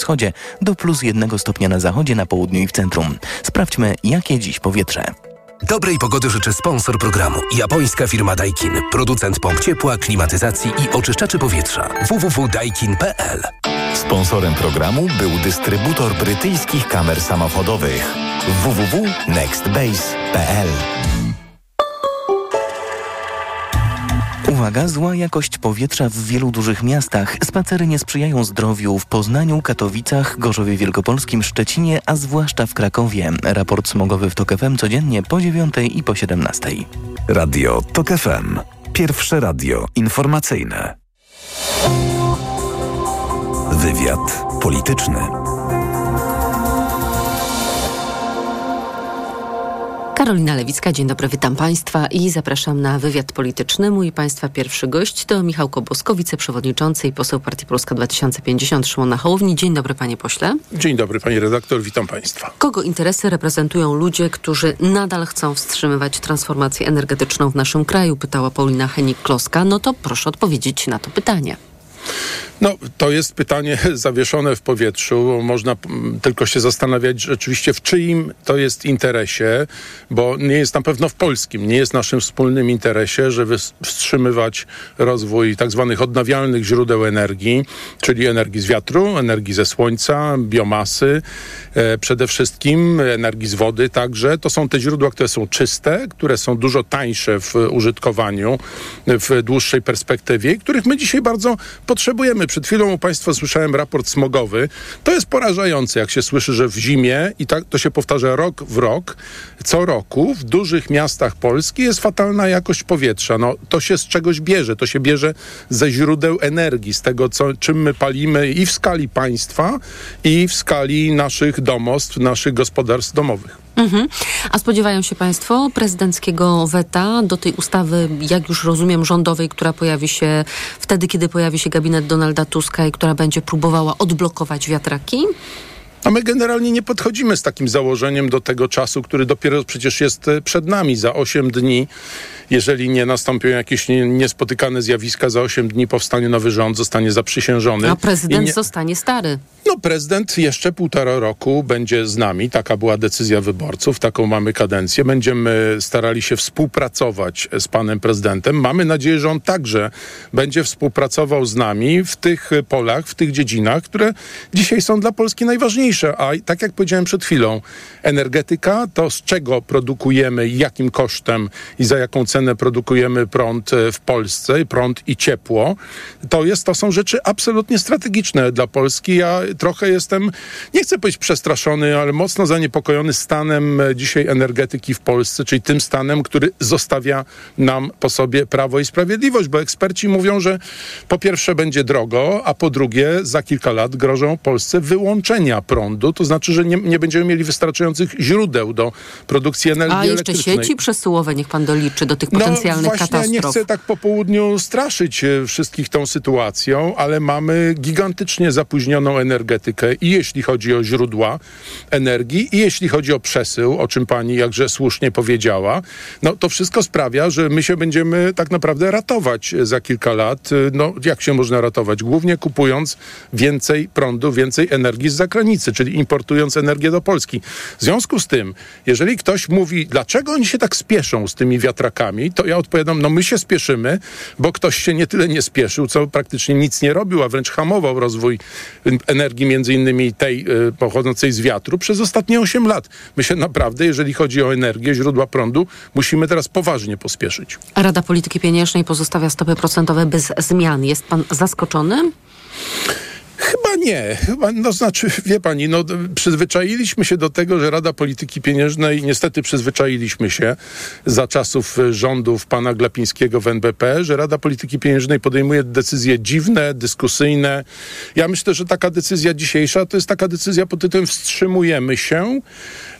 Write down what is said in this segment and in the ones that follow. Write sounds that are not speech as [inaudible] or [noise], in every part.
wschodzie do plus jednego stopnia na zachodzie, na południu i w centrum. Sprawdźmy, jakie dziś powietrze. Dobrej pogody życzy sponsor programu. Japońska firma Daikin. Producent pomp ciepła, klimatyzacji i oczyszczaczy powietrza. www.daikin.pl Sponsorem programu był dystrybutor brytyjskich kamer samochodowych www.nextbase.pl Uwaga, zła jakość powietrza w wielu dużych miastach. Spacery nie sprzyjają zdrowiu w Poznaniu, Katowicach, Gorzowie Wielkopolskim, Szczecinie, a zwłaszcza w Krakowie. Raport smogowy w TOK FM codziennie po 9 i po 17. Radio TOK FM. Pierwsze radio informacyjne. Wywiad polityczny. Karolina Lewicka, dzień dobry, witam Państwa i zapraszam na wywiad polityczny. Mój Państwa pierwszy gość to Michał Kobosko, wiceprzewodniczący i poseł Partii Polska 2050 Szymona Hołowni. Dzień dobry, panie pośle. Dzień dobry, pani redaktor, witam Państwa. Kogo interesy reprezentują ludzie, którzy nadal chcą wstrzymywać transformację energetyczną w naszym kraju? Pytała Paulina Henik-Kloska. No to proszę odpowiedzieć na to pytanie. No, to jest pytanie [laughs] zawieszone w powietrzu. Można tylko się zastanawiać rzeczywiście, w czyim to jest interesie, bo nie jest na pewno w polskim, nie jest naszym wspólnym interesie, żeby wstrzymywać rozwój tak zwanych odnawialnych źródeł energii, czyli energii z wiatru, energii ze słońca, biomasy, e, przede wszystkim energii z wody także. To są te źródła, które są czyste, które są dużo tańsze w użytkowaniu w dłuższej perspektywie, których my dzisiaj bardzo potrzebujemy przed chwilą u Państwa słyszałem raport smogowy. To jest porażające, jak się słyszy, że w zimie, i tak to się powtarza rok w rok, co roku w dużych miastach Polski jest fatalna jakość powietrza. No, to się z czegoś bierze. To się bierze ze źródeł energii, z tego, co, czym my palimy i w skali państwa, i w skali naszych domostw, naszych gospodarstw domowych. Mhm. A spodziewają się Państwo prezydenckiego weta do tej ustawy, jak już rozumiem, rządowej, która pojawi się wtedy, kiedy pojawi się gabinet Donalda Tuska i która będzie próbowała odblokować wiatraki? A my generalnie nie podchodzimy z takim założeniem do tego czasu, który dopiero przecież jest e, przed nami. Za 8 dni, jeżeli nie nastąpią jakieś niespotykane zjawiska, za 8 dni powstanie nowy rząd, zostanie zaprzysiężony. A prezydent nie... zostanie stary. No prezydent jeszcze półtora roku będzie z nami. Taka była decyzja wyborców, taką mamy kadencję. Będziemy starali się współpracować z panem prezydentem. Mamy nadzieję, że on także będzie współpracował z nami w tych polach, w tych dziedzinach, które dzisiaj są dla Polski najważniejsze. A tak jak powiedziałem przed chwilą, energetyka to z czego produkujemy, jakim kosztem i za jaką cenę produkujemy prąd w Polsce, prąd i ciepło, to, jest, to są rzeczy absolutnie strategiczne dla Polski. Ja trochę jestem, nie chcę powiedzieć przestraszony, ale mocno zaniepokojony stanem e, dzisiaj energetyki w Polsce, czyli tym stanem, który zostawia nam po sobie Prawo i Sprawiedliwość, bo eksperci mówią, że po pierwsze będzie drogo, a po drugie za kilka lat grożą Polsce wyłączenia prądu, to znaczy, że nie, nie będziemy mieli wystarczających źródeł do produkcji energii A jeszcze sieci przesyłowe niech pan doliczy do tych potencjalnych no, właśnie katastrof. nie chcę tak po południu straszyć e, wszystkich tą sytuacją, ale mamy gigantycznie zapóźnioną energetykę i jeśli chodzi o źródła energii, i jeśli chodzi o przesył, o czym pani jakże słusznie powiedziała, no to wszystko sprawia, że my się będziemy tak naprawdę ratować za kilka lat. No jak się można ratować? Głównie kupując więcej prądu, więcej energii z zagranicy, czyli importując energię do Polski. W związku z tym, jeżeli ktoś mówi, dlaczego oni się tak spieszą z tymi wiatrakami, to ja odpowiadam, no my się spieszymy, bo ktoś się nie tyle nie spieszył, co praktycznie nic nie robił, a wręcz hamował rozwój energii między innymi tej y, pochodzącej z wiatru, przez ostatnie 8 lat. My się naprawdę, jeżeli chodzi o energię, źródła prądu, musimy teraz poważnie pospieszyć. Rada Polityki Pieniężnej pozostawia stopy procentowe bez zmian. Jest pan zaskoczony? Chyba nie. No znaczy, wie pani, no przyzwyczailiśmy się do tego, że Rada Polityki Pieniężnej, niestety przyzwyczailiśmy się za czasów rządów pana Glapińskiego w NBP, że Rada Polityki Pieniężnej podejmuje decyzje dziwne, dyskusyjne. Ja myślę, że taka decyzja dzisiejsza to jest taka decyzja pod tytułem wstrzymujemy się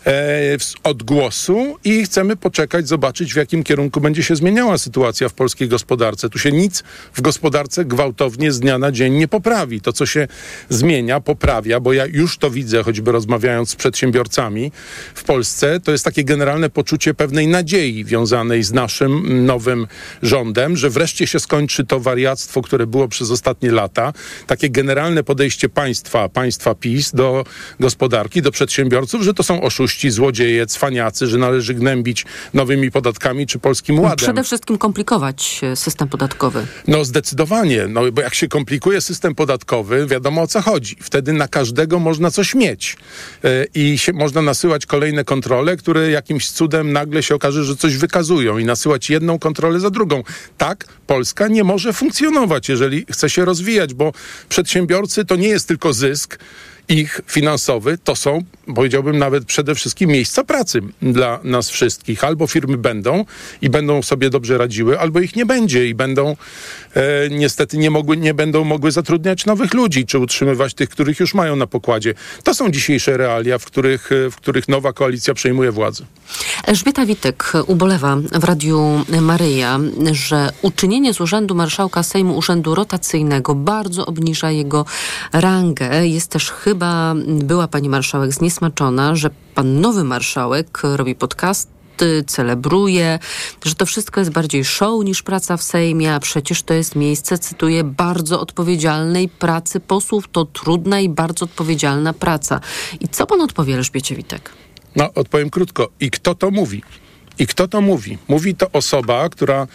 e, od głosu i chcemy poczekać, zobaczyć w jakim kierunku będzie się zmieniała sytuacja w polskiej gospodarce. Tu się nic w gospodarce gwałtownie z dnia na dzień nie poprawi. To, co się zmienia, poprawia, bo ja już to widzę, choćby rozmawiając z przedsiębiorcami w Polsce, to jest takie generalne poczucie pewnej nadziei wiązanej z naszym nowym rządem, że wreszcie się skończy to wariactwo, które było przez ostatnie lata. Takie generalne podejście państwa, państwa PiS do gospodarki, do przedsiębiorców, że to są oszuści, złodzieje, cwaniacy, że należy gnębić nowymi podatkami czy polskim ładem. Przede wszystkim komplikować e, system podatkowy. No zdecydowanie, no bo jak się komplikuje system podatkowy, wiadomo o co chodzi. Wtedy na każdego można coś mieć e, i się, można nasyłać kolejne kontrole, które jakimś cudem nagle się okaże, że coś wykazują i nasyłać jedną kontrolę za drugą. Tak Polska nie może funkcjonować, jeżeli chce się rozwijać, bo przedsiębiorcy to nie jest tylko zysk, ich finansowy to są, powiedziałbym nawet przede wszystkim miejsca pracy dla nas wszystkich. Albo firmy będą i będą sobie dobrze radziły, albo ich nie będzie i będą e, niestety nie, mogły, nie będą mogły zatrudniać nowych ludzi, czy utrzymywać tych, których już mają na pokładzie. To są dzisiejsze realia, w których, w których nowa koalicja przejmuje władzę. Elżbieta Witek ubolewa w Radiu Maryja, że uczynienie z urzędu marszałka Sejmu urzędu rotacyjnego bardzo obniża jego rangę. Jest też chyba, była pani marszałek zniesmaczona, że pan nowy marszałek robi podcast celebruje, że to wszystko jest bardziej show niż praca w Sejmie, a przecież to jest miejsce, cytuję, bardzo odpowiedzialnej pracy posłów. To trudna i bardzo odpowiedzialna praca. I co pan odpowie Elżbiecie Witek? No, odpowiem krótko. I kto to mówi? I kto to mówi? Mówi to osoba, która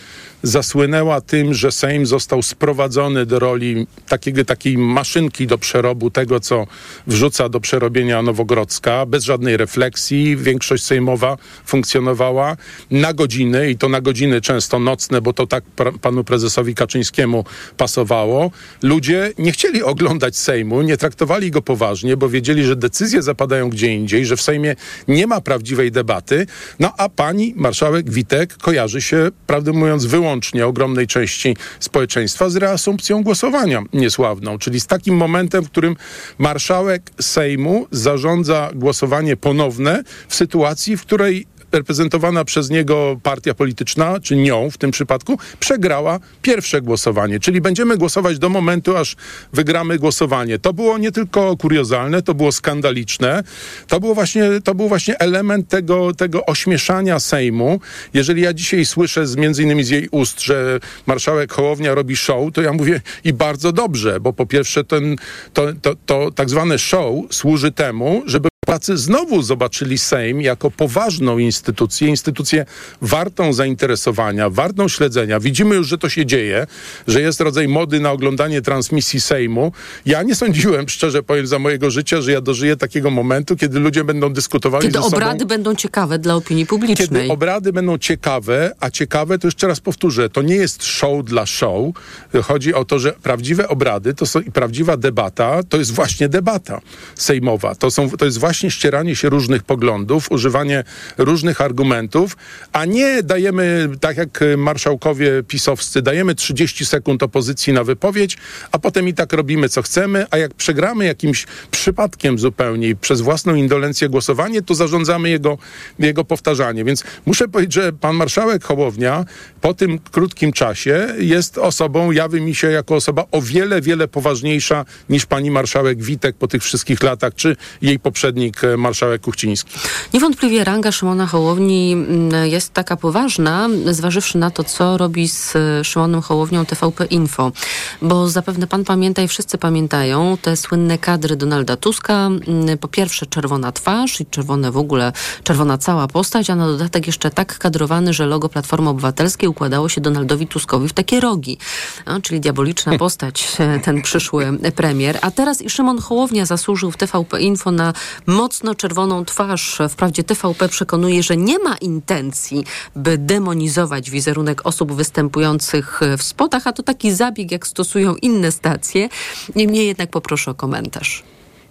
zasłynęła tym, że Sejm został sprowadzony do roli takiego, takiej maszynki do przerobu tego, co wrzuca do przerobienia Nowogrodzka, bez żadnej refleksji. Większość sejmowa funkcjonowała na godziny i to na godziny często nocne, bo to tak panu prezesowi Kaczyńskiemu pasowało. Ludzie nie chcieli oglądać Sejmu, nie traktowali go poważnie, bo wiedzieli, że decyzje zapadają gdzie indziej, że w Sejmie nie ma prawdziwej debaty. No a pani marszałek Witek kojarzy się, prawdę mówiąc, wyłącznie ogromnej części społeczeństwa z reasumpcją głosowania niesławną, czyli z takim momentem, w którym marszałek Sejmu zarządza głosowanie ponowne w sytuacji, w której reprezentowana przez niego partia polityczna, czy nią w tym przypadku, przegrała pierwsze głosowanie. Czyli będziemy głosować do momentu, aż wygramy głosowanie. To było nie tylko kuriozalne, to było skandaliczne. To, było właśnie, to był właśnie element tego, tego ośmieszania Sejmu. Jeżeli ja dzisiaj słyszę z, między innymi z jej ust, że marszałek Hołownia robi show, to ja mówię i bardzo dobrze, bo po pierwsze ten, to, to, to tak zwane show służy temu, żeby Polacy znowu zobaczyli Sejm jako poważną instytucję, instytucję wartą zainteresowania, wartą śledzenia. Widzimy już, że to się dzieje, że jest rodzaj mody na oglądanie transmisji Sejmu. Ja nie sądziłem, szczerze powiem, za mojego życia, że ja dożyję takiego momentu, kiedy ludzie będą dyskutowali Kiedy ze sobą. obrady będą ciekawe dla opinii publicznej. Kiedy obrady będą ciekawe, a ciekawe, to jeszcze raz powtórzę, to nie jest show dla show. Chodzi o to, że prawdziwe obrady to są i prawdziwa debata, to jest właśnie debata sejmowa. To, są, to jest właśnie właśnie ścieranie się różnych poglądów, używanie różnych argumentów, a nie dajemy, tak jak marszałkowie pisowscy, dajemy 30 sekund opozycji na wypowiedź, a potem i tak robimy, co chcemy, a jak przegramy jakimś przypadkiem zupełnie przez własną indolencję głosowanie, to zarządzamy jego, jego powtarzanie. Więc muszę powiedzieć, że pan marszałek Hołownia po tym krótkim czasie jest osobą, jawi mi się jako osoba o wiele, wiele poważniejsza niż pani marszałek Witek po tych wszystkich latach, czy jej poprzedni E, marszałek Kuchciński. Niewątpliwie ranga Szymona Hołowni mm, jest taka poważna, zważywszy na to, co robi z e, Szymonem Hołownią TVP Info. Bo zapewne pan pamięta i wszyscy pamiętają te słynne kadry Donalda Tuska. Mm, po pierwsze czerwona twarz i czerwone w ogóle, czerwona cała postać, a na dodatek jeszcze tak kadrowany, że logo Platformy Obywatelskiej układało się Donaldowi Tuskowi w takie rogi. No, czyli diaboliczna postać, e, ten przyszły premier. A teraz i Szymon Hołownia zasłużył w TVP Info na mocno czerwoną twarz. Wprawdzie TVP przekonuje, że nie ma intencji, by demonizować wizerunek osób występujących w spotach, a to taki zabieg, jak stosują inne stacje. Niemniej jednak poproszę o komentarz.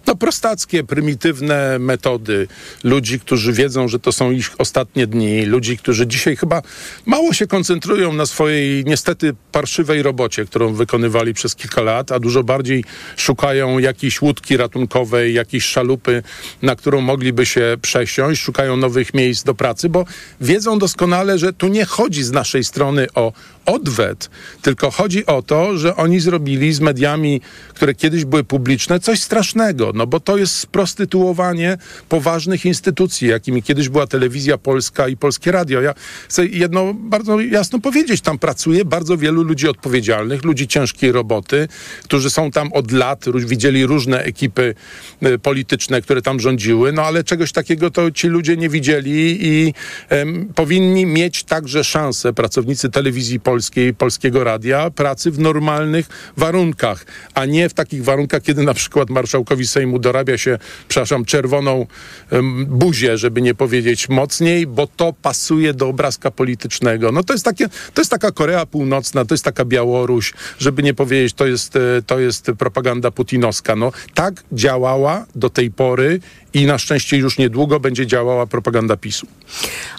No prostackie, prymitywne metody ludzi, którzy wiedzą, że to są ich ostatnie dni, ludzi, którzy dzisiaj chyba mało się koncentrują na swojej niestety parszywej robocie, którą wykonywali przez kilka lat, a dużo bardziej szukają jakiejś łódki ratunkowej, jakiejś szalupy, na którą mogliby się przesiąść, szukają nowych miejsc do pracy, bo wiedzą doskonale, że tu nie chodzi z naszej strony o odwet, tylko chodzi o to, że oni zrobili z mediami, które kiedyś były publiczne, coś strasznego, no bo to jest sprostytuowanie poważnych instytucji, jakimi kiedyś była telewizja polska i polskie radio. Ja chcę jedno bardzo jasno powiedzieć, tam pracuje bardzo wielu ludzi odpowiedzialnych, ludzi ciężkiej roboty, którzy są tam od lat, widzieli różne ekipy y, polityczne, które tam rządziły, no ale czegoś takiego to ci ludzie nie widzieli i em, powinni mieć także szansę, pracownicy telewizji polskiej, polskiego radia, pracy w normalnych warunkach, a nie w takich warunkach, kiedy na przykład marszałkowi Sejmu dorabia się, przepraszam, czerwoną em, buzię, żeby nie powiedzieć mocniej, bo to pasuje do obrazka politycznego. No to jest takie, to jest taka Korea Północna, to jest taka Białoruś, żeby nie powiedzieć, to jest, e, to jest propaganda putinowska. No tak działała do tej pory i na szczęście już niedługo będzie działała propaganda PiSu.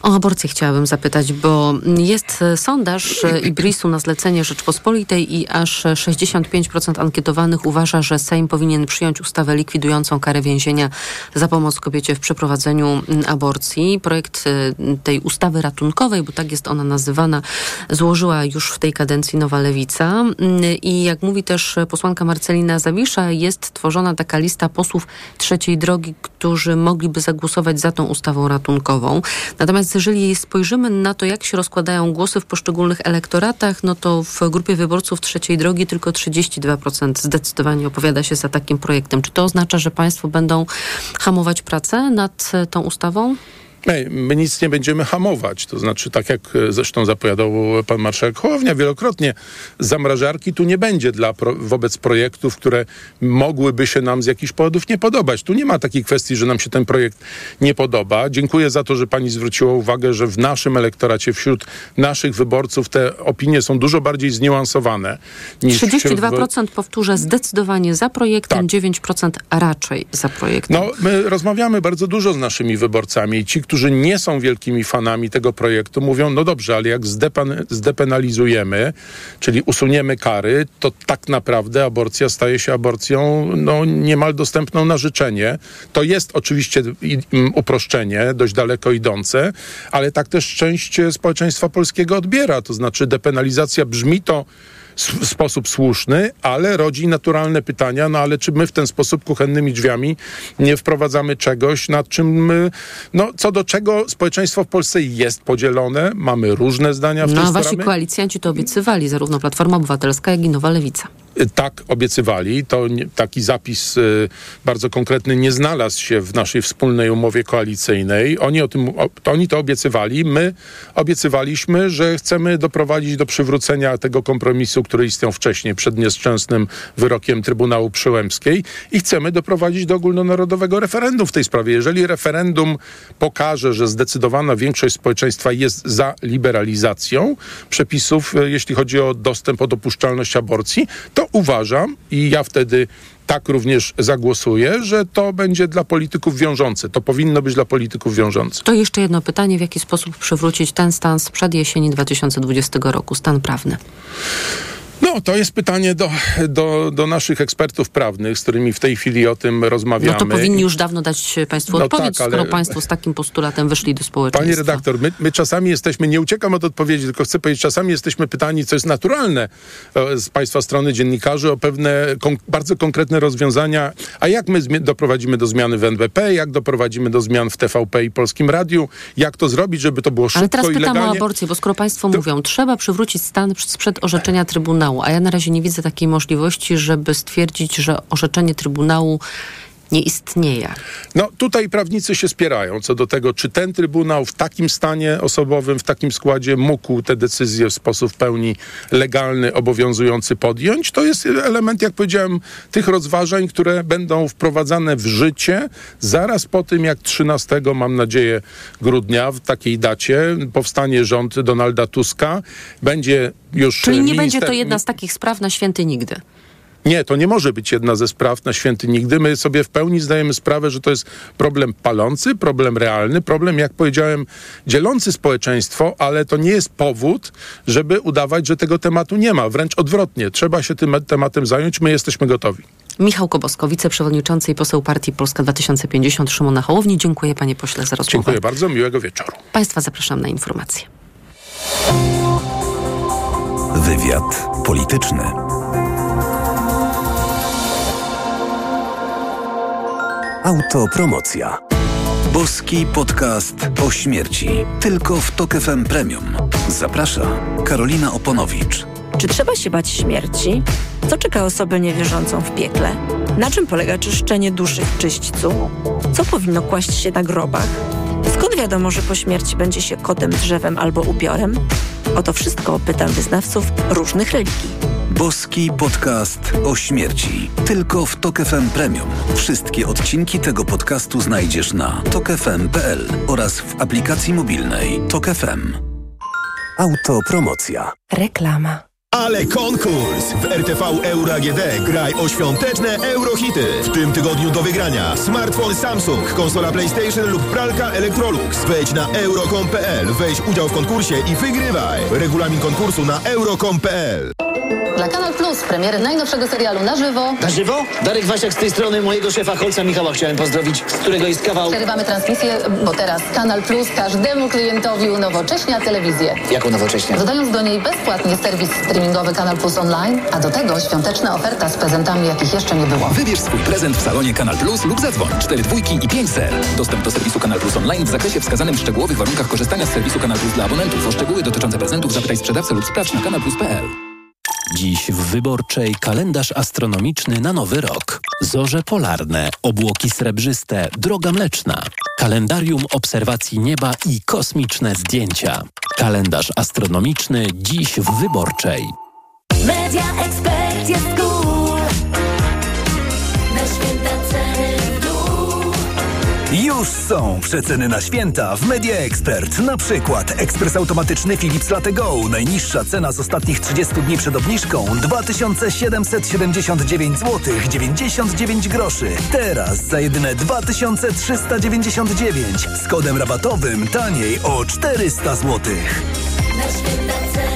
O aborcję chciałabym zapytać, bo jest sondaż [clears throat] Ibrisu na zlecenie Rzeczpospolitej i aż 65% ankietowanych uważa, że Sejm powinien przyjąć ustawę likwidującą karę więzienia za pomoc kobiecie w przeprowadzeniu aborcji. Projekt e, tej ustawy ratunkowej, bo tak jest ona nazywana, złożyła już w tej kadencji Nowa Lewica Mm, i jak mówi też posłanka Marcelina Zawisza, jest tworzona taka lista posłów trzeciej drogi, którzy mogliby zagłosować za tą ustawą ratunkową. Natomiast jeżeli spojrzymy na to, jak się rozkładają głosy w poszczególnych elektoratach, no to w grupie wyborców trzeciej drogi tylko 32% zdecydowanie opowiada się za takim projektem. Czy to oznacza, że państwo będą hamować pracę nad tą ustawą? My nic nie będziemy hamować. To znaczy, tak jak e, zresztą zapowiadał pan marszałek Hołownia wielokrotnie, zamrażarki tu nie będzie dla wobec projektów, które mogłyby się nam z jakichś powodów nie podobać. Tu nie ma takiej kwestii, że nam się ten projekt nie podoba. Dziękuję za to, że pani zwróciła uwagę, że w naszym elektoracie, wśród naszych wyborców te opinie są dużo bardziej zniuansowane. Niż 32% powtórzę zdecydowanie za projektem, Tak. 9% raczej za projektem. No, my rozmawiamy bardzo dużo z naszymi wyborcami i ci, którzy nie są wielkimi fanami tego projektu, mówią, no dobrze, ale jak zdepen, zdepenalizujemy, czyli usuniemy kary, to tak naprawdę aborcja staje się aborcją no, niemal dostępną na życzenie. To jest oczywiście uproszczenie, dość daleko idące, ale tak też część społeczeństwa polskiego odbiera. To znaczy depenalizacja brzmi to w sposób słuszny, ale rodzi naturalne pytania, no ale czy my w ten sposób kuchennymi drzwiami nie wprowadzamy czegoś, nad czym, y, no co do czego społeczeństwo w Polsce jest podzielone, mamy różne zdania w No tej a wasi sprawie. koalicjanci to obiecywali, zarówno Platforma Obywatelska, jak i Nowa Lewica. Tak obiecywali. To nie, taki zapis y, bardzo konkretny nie znalazł się w naszej wspólnej umowie koalicyjnej. Oni, o tym, o, to, oni to obiecywali. My obiecywaliśmy, że chcemy doprowadzić do przywrócenia tego kompromisu, który istniał wcześniej przed nieszczęsnym wyrokiem Trybunału Przyłębskiej i chcemy doprowadzić do ogólnonarodowego referendum w tej sprawie. Jeżeli referendum pokaże, że zdecydowana większość społeczeństwa jest za liberalizacją przepisów, y, jeśli chodzi o dostęp, o dopuszczalność aborcji, to uważam i ja wtedy tak również zagłosuję, że to będzie dla polityków wiążące. To powinno być dla polityków wiążące. To jeszcze jedno pytanie, w jaki sposób przywrócić ten stan sprzed jesieni 2020 roku, stan prawny? No, to jest pytanie do, do, do naszych ekspertów prawnych, z którymi w tej chwili o tym No rozmawiamy. to powinni już dawno dać Państwu No odpowiedź, tak, ale- skoro Państwo z takim postulatem wyszli do społeczeństwa. Panie redaktor, my, my czasami jesteśmy, nie uciekam od odpowiedzi, tylko chcę powiedzieć, czasami jesteśmy pytani, co jest naturalne e, z Państwa strony dziennikarzy, o pewne kon, bardzo konkretne rozwiązania. A jak my doprowadzimy do zmiany w NBP, jak doprowadzimy do zmian w TVP i Polskim Radiu, jak to zrobić, żeby to było szybko Ale teraz pytam o aborcję, bo skoro Państwo mówią, trzeba przywrócić stan sprzed orzeczenia Trybunału, a ja na razie nie widzę takiej możliwości, żeby stwierdzić, że orzeczenie Trybunału nie istnieje. No tutaj prawnicy się spierają co do tego, czy ten Trybunał w takim stanie osobowym, w takim składzie mógł te decyzje w sposób w pełni legalny, obowiązujący podjąć. To jest element, jak powiedziałem, tych rozważań, które będą wprowadzane w życie zaraz po tym, jak 13, mam nadzieję, grudnia, w takiej dacie powstanie rząd Donalda Tuska. Będzie już Czyli nie minister- będzie to jedna z takich spraw na święty nigdy. Nie, to nie może być jedna ze spraw na święty nigdy. My sobie w pełni zdajemy sprawę, że to jest problem palący, problem realny, problem, jak powiedziałem, dzielący społeczeństwo, ale to nie jest powód, żeby udawać, że tego tematu nie ma. Wręcz odwrotnie, trzeba się tym tematem zająć. My jesteśmy gotowi. Michał Kobosko, wiceprzewodniczący i poseł partii Polska 2050 Szymona Hołowni. Dziękuję panie pośle za rozmowę. Dziękuję bardzo, miłego wieczoru. Państwa zapraszam na informacje. Wywiad polityczny. Autopromocja. Boski podcast o śmierci. Tylko w Tok FM Premium. Zaprasza Karolina Oponowicz. Czy trzeba się bać śmierci? Co czeka osobę niewierzącą w piekle? Na czym polega czyszczenie duszy w czyśćcu? Co powinno kłaść się na grobach? Skąd wiadomo, że po śmierci będzie się kotem, drzewem albo upiorem? O to wszystko pytam wyznawców różnych religii. Boski podcast o śmierci. Tylko w Tok FM Premium. Wszystkie odcinki tego podcastu znajdziesz na tokefm.pl oraz w aplikacji mobilnej Tok FM. Autopromocja. Reklama. Ale konkurs! W RTV Euro AGD graj o świąteczne eurohity. W tym tygodniu do wygrania smartfon Samsung, konsola PlayStation lub pralka Electrolux. Wejdź na euro.com.pl, weź udział w konkursie i wygrywaj. Regulamin konkursu na euro.com.pl Dla Kanal Plus premiery najnowszego serialu na żywo. Na żywo? Darek Wasiak z tej strony mojego szefa Holca Michała chciałem pozdrowić, z którego jest kawał... Przerywamy transmisję, bo teraz Kanal Plus każdemu klientowi unowocześnia telewizję. Jako nowocześnie. Dodając do niej bezpłatnie serwis streamingowy Kanal Plus Online, a do tego świąteczna oferta z prezentami, jakich jeszcze nie było. Wybierz swój prezent w salonie Kanal Plus lub zadzwoń 4 dwójki i 5 ser. Dostęp do serwisu Kanal Plus Online w zakresie wskazanym w szczegółowych warunkach korzystania z serwisu Kanal Plus dla abonentów. O szczegóły dotyczące prezentów zapytaj sprzedawcę lub sprawdź na kanalplus.pl. Dziś w Wyborczej kalendarz astronomiczny na nowy rok. Zorze polarne, obłoki srebrzyste, droga mleczna. Kalendarium obserwacji nieba i kosmiczne zdjęcia. Kalendarz astronomiczny dziś w Wyborczej. Media Expert jest Już są przeceny na święta w Media Expert. Na przykład ekspres automatyczny Philips Latte Go. Najniższa cena z ostatnich 30 dni przed obniżką 2779 zł 99 groszy. Teraz za jedyne 2399 z kodem rabatowym taniej o 400 zł. Na święta ceny.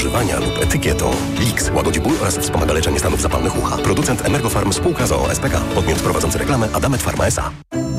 używania lub etykietą. Lix łagodzi ból oraz wspomaga leczenie stanów zapalnych ucha. Producent Emergofarm spółka z OSPK. Podmiot prowadzący reklamę Adamet Pharma S.A.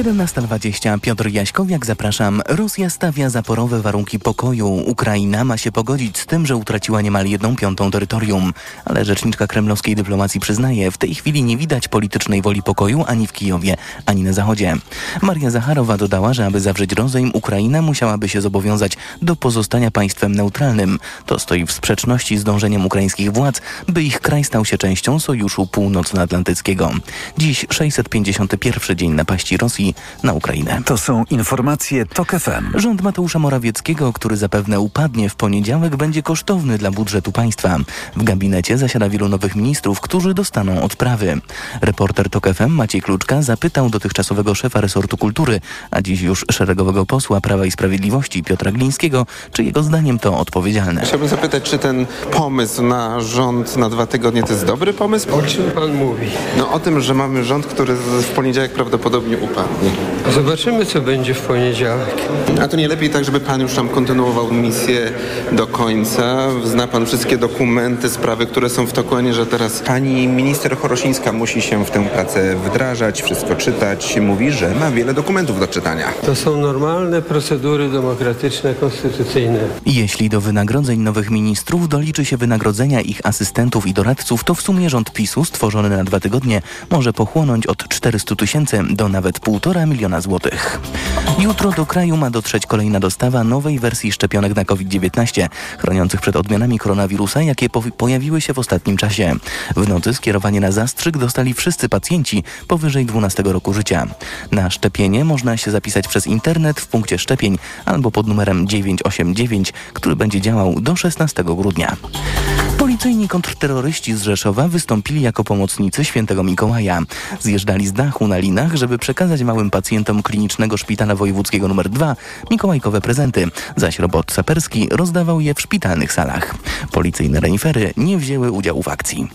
17.20 Piotr Jaśkowiak, zapraszam. Rosja stawia zaporowe warunki pokoju. Ukraina ma się pogodzić z tym, że utraciła niemal jedną piątą terytorium. Ale rzeczniczka kremlowskiej dyplomacji przyznaje, w tej chwili nie widać politycznej woli pokoju ani w Kijowie, ani na Zachodzie. Maria Zacharowa dodała, że aby zawrzeć rozejm, Ukraina musiałaby się zobowiązać do pozostania państwem neutralnym. To stoi w sprzeczności z dążeniem ukraińskich władz, by ich kraj stał się częścią Sojuszu Północnoatlantyckiego. Dziś 651 dzień napaści Rosji Na Ukrainę. To są informacje TOK FM. Rząd Mateusza Morawieckiego, który zapewne upadnie w poniedziałek, będzie kosztowny dla budżetu państwa. W gabinecie zasiada wielu nowych ministrów, którzy dostaną odprawy. Reporter TOK FM Maciej Kluczka zapytał dotychczasowego szefa resortu kultury, a dziś już szeregowego posła Prawa i Sprawiedliwości Piotra Glińskiego, czy jego zdaniem to odpowiedzialne. Chciałbym zapytać, czy ten pomysł na rząd na dwa tygodnie to jest dobry pomysł? O czym pan mówi? No o tym, że mamy rząd, który w poniedziałek prawdopodobnie upadnie. Zobaczymy, co będzie w poniedziałek. A to nie lepiej tak, żeby pan już tam kontynuował misję do końca? Zna pan wszystkie dokumenty, sprawy, które są w toku, a nie, że teraz Pani minister Chorosińska musi się w tę pracę wdrażać, wszystko czytać. Mówi, że ma wiele dokumentów do czytania. To są normalne procedury demokratyczne, konstytucyjne. Jeśli do wynagrodzeń nowych ministrów doliczy się wynagrodzenia ich asystentów i doradców, to w sumie rząd PiSu stworzony na dwa tygodnie może pochłonąć od 400 tysięcy do nawet 1,5 miliona złotych. Jutro do kraju ma dotrzeć kolejna dostawa nowej wersji szczepionek na COVID-19, chroniących przed odmianami koronawirusa, jakie po- pojawiły się w ostatnim czasie. W nocy skierowanie na zastrzyk dostali wszyscy pacjenci powyżej 12 roku życia. Na szczepienie można się zapisać przez internet w punkcie szczepień albo pod numerem 989, który będzie działał do 16 grudnia. Policyjni kontrterroryści z Rzeszowa wystąpili jako pomocnicy świętego Mikołaja. Zjeżdżali z dachu na linach, żeby przekazać małym pacjentom klinicznego szpitala wojewódzkiego nr 2 mikołajkowe prezenty, zaś robot saperski rozdawał je w szpitalnych salach. Policyjne renifery nie wzięły udziału w akcji.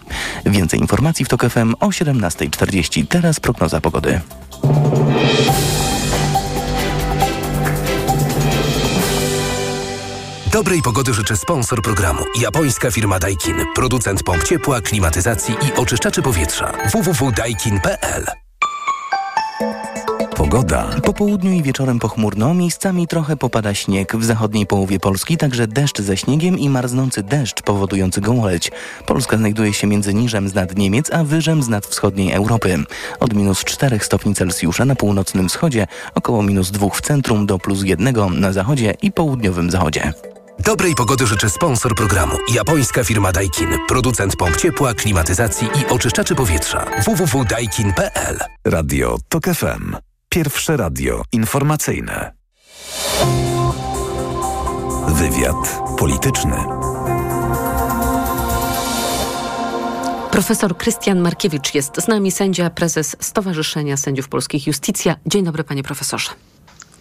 Więcej informacji w TOK FM o 17.40. Teraz prognoza pogody. Dobrej pogody życzę sponsor programu. Japońska firma Daikin. Producent pomp ciepła, klimatyzacji i oczyszczaczy powietrza. www.daikin.pl Pogoda. Po południu i wieczorem pochmurno, miejscami trochę popada śnieg. W zachodniej połowie Polski także deszcz ze śniegiem i marznący deszcz powodujący gołoleć. Polska znajduje się między niżem z nad Niemiec, a wyżem z nad wschodniej Europy. Od minus 4 stopni Celsjusza na północnym wschodzie, około minus 2 w centrum do plus 1 na zachodzie i południowym zachodzie. Dobrej pogody życzę sponsor programu. Japońska firma Daikin. Producent pomp ciepła, klimatyzacji i oczyszczaczy powietrza. www.daikin.pl Radio TOK FM. Pierwsze radio informacyjne. Wywiad polityczny. Profesor Krystian Markiewicz jest z nami, sędzia, prezes Stowarzyszenia Sędziów Polskich Justicja. Dzień dobry, panie profesorze.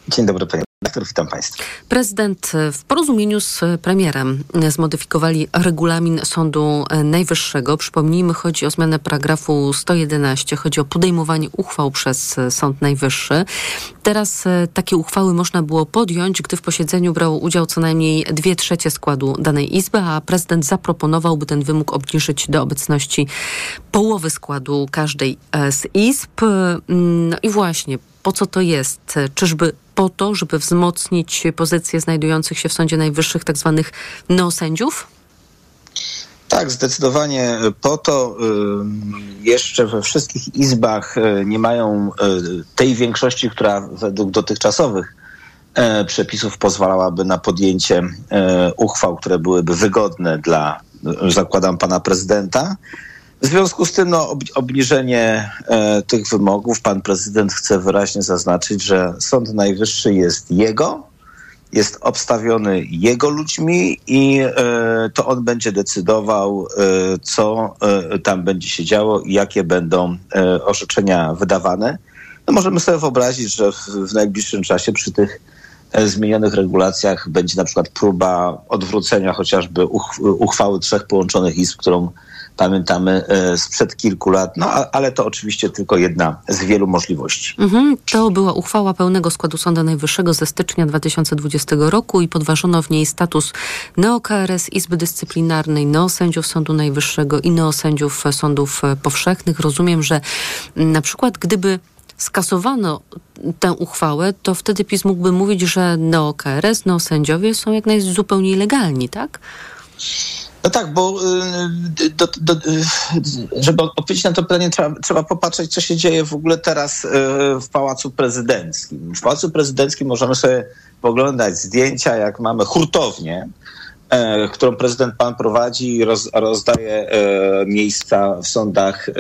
Dzień dobry, panie redaktor, witam państwa. Prezydent w porozumieniu z premierem zmodyfikowali regulamin Sądu Najwyższego. Przypomnijmy, chodzi o zmianę paragrafu 111, chodzi o podejmowanie uchwał przez Sąd Najwyższy. Teraz e, takie uchwały można było podjąć, gdy w posiedzeniu brało udział co najmniej dwie trzecie składu danej izby, a prezydent zaproponował, by ten wymóg obniżyć do obecności połowy składu każdej e, z izb. No i właśnie, po co to jest? Czyżby po to, żeby wzmocnić pozycje znajdujących się w Sądzie Najwyższych tak zwanych neosędziów? Tak, zdecydowanie po to y, jeszcze we wszystkich izbach y, nie mają y, tej większości, która według dotychczasowych przepisów pozwalałaby na podjęcie uchwał, które byłyby wygodne dla, zakładam, pana prezydenta. W związku z tym no, ob- obniżenie e, tych wymogów, pan prezydent chce wyraźnie zaznaczyć, że Sąd Najwyższy jest jego, jest obstawiony jego ludźmi i e, to on będzie decydował, e, co e, tam będzie się działo i jakie będą e, orzeczenia wydawane. No możemy sobie wyobrazić, że w, w najbliższym czasie przy tych e, zmienionych regulacjach będzie na przykład próba odwrócenia chociażby uch, uchwały trzech połączonych izb, którą pamiętamy e, sprzed kilku lat, no ale to oczywiście tylko jedna z wielu możliwości. Mhm. To była uchwała pełnego składu Sądu Najwyższego ze stycznia 2020 roku i podważono w niej status neo-KRS, Izby Dyscyplinarnej, neosędziów Sądu Najwyższego i neosędziów sądów powszechnych. Rozumiem, że mm, na przykład gdyby skasowano tę uchwałę, to wtedy PiS mógłby mówić, że neo-KRS, neosędziowie są jak najzupełniej legalni, tak? No tak, bo y, do, do, y, żeby odpowiedzieć na to pytanie, trzeba, trzeba popatrzeć, co się dzieje w ogóle teraz y, w Pałacu Prezydenckim. W Pałacu Prezydenckim możemy sobie poglądać zdjęcia, jak mamy hurtownię, e, którą prezydent pan prowadzi i roz, rozdaje e, miejsca w sądach e,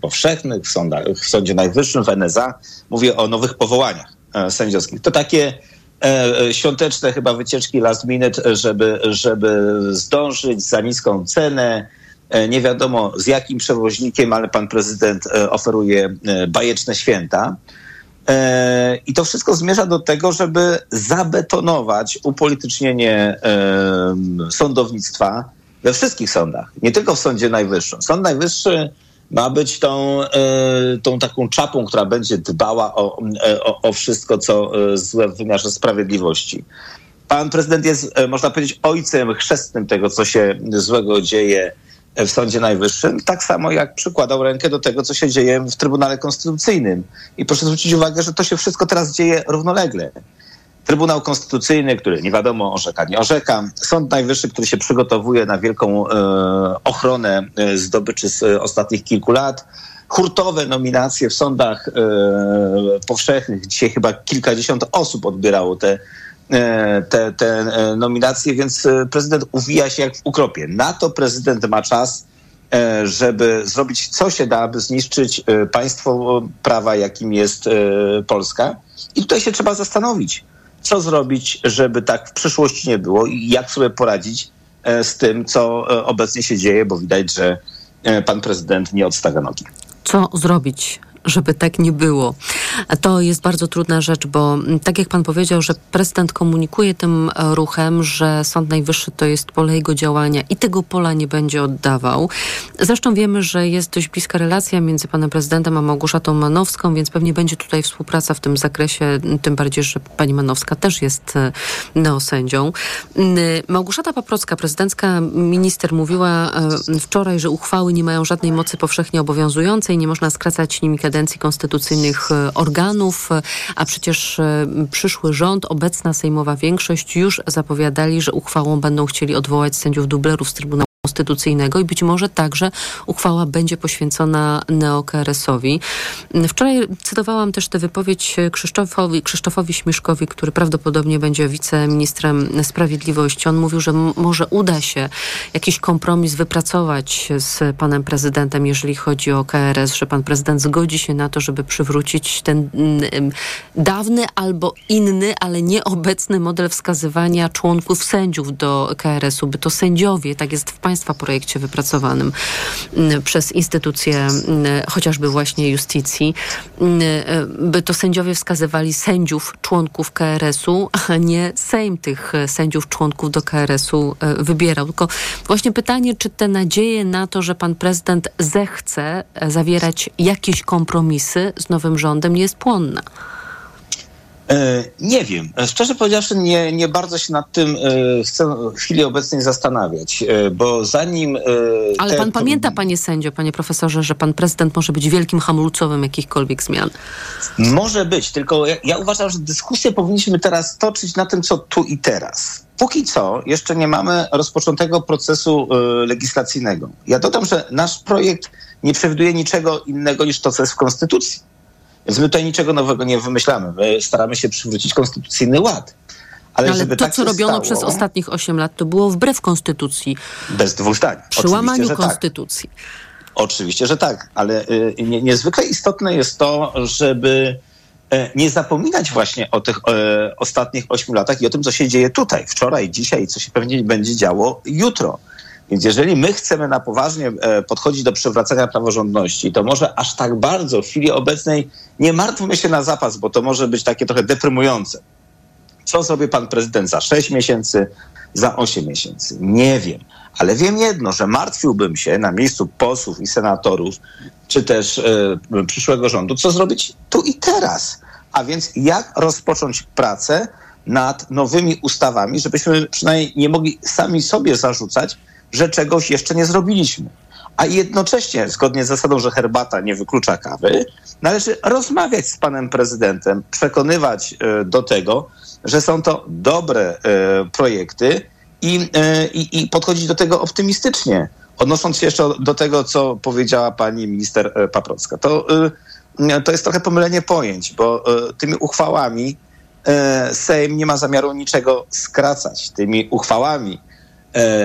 powszechnych, w, sądach, w Sądzie Najwyższym, w NSA. Mówię o nowych powołaniach sędziowskich. To takie świąteczne chyba wycieczki last minute, żeby, żeby zdążyć za niską cenę. E, Nie wiadomo z jakim przewoźnikiem, ale pan prezydent e, oferuje e, bajeczne święta. E, I to wszystko zmierza do tego, żeby zabetonować upolitycznienie sądownictwa we wszystkich sądach, nie tylko w Sądzie Najwyższym. Sąd Najwyższy ma być tą, e, tą taką czapą, która będzie dbała o, e, o, o wszystko, co e, złe w wymiarze sprawiedliwości. Pan prezydent jest, można powiedzieć, ojcem chrzestnym tego, co się złego dzieje w Sądzie Najwyższym, tak samo jak przykładał rękę do tego, co się dzieje w Trybunale Konstytucyjnym. I proszę zwrócić uwagę, że to się wszystko teraz dzieje równolegle. Trybunał Konstytucyjny, który nie wiadomo orzeka, nie orzeka. Sąd Najwyższy, który się przygotowuje na wielką e, ochronę e, zdobyczy z e, ostatnich kilku lat. Hurtowe nominacje w sądach e, powszechnych. Dzisiaj chyba kilkadziesiąt osób odbierało te, e, te, te e, nominacje, więc prezydent uwija się jak w ukropie. Na to prezydent ma czas, żeby zrobić co się da, aby zniszczyć państwo prawa, jakim jest Polska. I tutaj się trzeba zastanowić, co zrobić, żeby tak w przyszłości nie było i jak sobie poradzić e, z tym, co e, obecnie się dzieje, bo widać, że e, pan prezydent nie odstawia nogi. co zrobić, żeby tak nie było. To jest bardzo trudna rzecz, bo mm, tak jak pan powiedział, że prezydent komunikuje tym e, ruchem, że Sąd Najwyższy to jest pole jego działania i tego pola nie będzie oddawał. Zresztą wiemy, że jest dość bliska relacja między panem prezydentem a Małgorzatą Manowską, więc pewnie będzie tutaj współpraca w tym zakresie, tym bardziej, że pani Manowska też jest e, neosędzią. Małgorzata Paprocka, prezydencka minister, mówiła e, wczoraj, że uchwały nie mają żadnej mocy powszechnie obowiązującej, nie można skracać nimi kadencji konstytucyjnych e, organów, e, a przecież e, przyszły rząd, obecna sejmowa większość już zapowiadali, że uchwałą będą chcieli odwołać sędziów dublerów z Trybunału Konstytucyjnego i być może także uchwała będzie poświęcona neo-KRS-owi. Wczoraj cytowałam też tę wypowiedź Krzysztofowi, Krzysztofowi Śmiszkowi, który prawdopodobnie będzie wiceministrem sprawiedliwości. On mówił, że może uda się jakiś kompromis wypracować z panem prezydentem, jeżeli chodzi o KRS, że pan prezydent zgodzi się na to, żeby przywrócić ten mm, dawny albo inny, ale nieobecny model wskazywania członków sędziów do KRS-u, by to sędziowie, tak jest w państwa projekcie wypracowanym mm, przez instytucje mm, chociażby właśnie justycji, mm, by to sędziowie wskazywali sędziów, członków KRS-u, a nie Sejm tych e, sędziów, członków do KRS-u e, wybierał. Tylko właśnie pytanie, czy te nadzieje na to, że pan prezydent zechce e, zawierać jakieś kompromisy z nowym rządem, nie jest płonna. E, Nie wiem. Szczerze powiedziawszy, nie, nie bardzo się nad tym e, chcę w chwili obecnej zastanawiać, e, bo zanim. e, Ale te- pan pamięta, panie sędzio, panie profesorze, że pan prezydent może być wielkim hamulcowym jakichkolwiek zmian. Może być, tylko ja, ja uważam, że dyskusję powinniśmy teraz toczyć na tym, co tu i teraz. Póki co jeszcze nie mamy rozpoczętego procesu e, legislacyjnego. Ja dodam, że nasz projekt nie przewiduje niczego innego niż to, co jest w Konstytucji. Więc my tutaj niczego nowego nie wymyślamy. My staramy się przywrócić konstytucyjny ład. Ale, Ale żeby to, tak co robiono stało, przez ostatnich 8 lat, to było wbrew konstytucji, Bez dwóch zdań. przy łamaniu tak. konstytucji. Oczywiście, że tak, ale y, nie, niezwykle istotne jest to, żeby e, nie zapominać właśnie o tych e, ostatnich ośmiu latach i o tym, co się dzieje tutaj, wczoraj, dzisiaj, co się pewnie będzie działo jutro. Więc jeżeli my chcemy na poważnie e, podchodzić do przywracania praworządności, to może aż tak bardzo w chwili obecnej nie martwmy się na zapas, bo to może być takie trochę deprymujące. Co zrobi pan prezydent za 6 miesięcy, za 8 miesięcy? Nie wiem. Ale wiem jedno, że martwiłbym się na miejscu posłów i senatorów, czy też e, przyszłego rządu, co zrobić tu i teraz. A więc jak rozpocząć pracę nad nowymi ustawami, żebyśmy przynajmniej nie mogli sami sobie zarzucać, że czegoś jeszcze nie zrobiliśmy. A jednocześnie, zgodnie z zasadą, że herbata nie wyklucza kawy, należy rozmawiać z panem prezydentem, przekonywać e, do tego, że są to dobre e, projekty i, e, i, i podchodzić do tego optymistycznie. Odnosząc się jeszcze do tego, co powiedziała pani minister Paprocka, to, to jest trochę pomylenie pojęć, bo tymi uchwałami Sejm nie ma zamiaru niczego skracać. Tymi uchwałami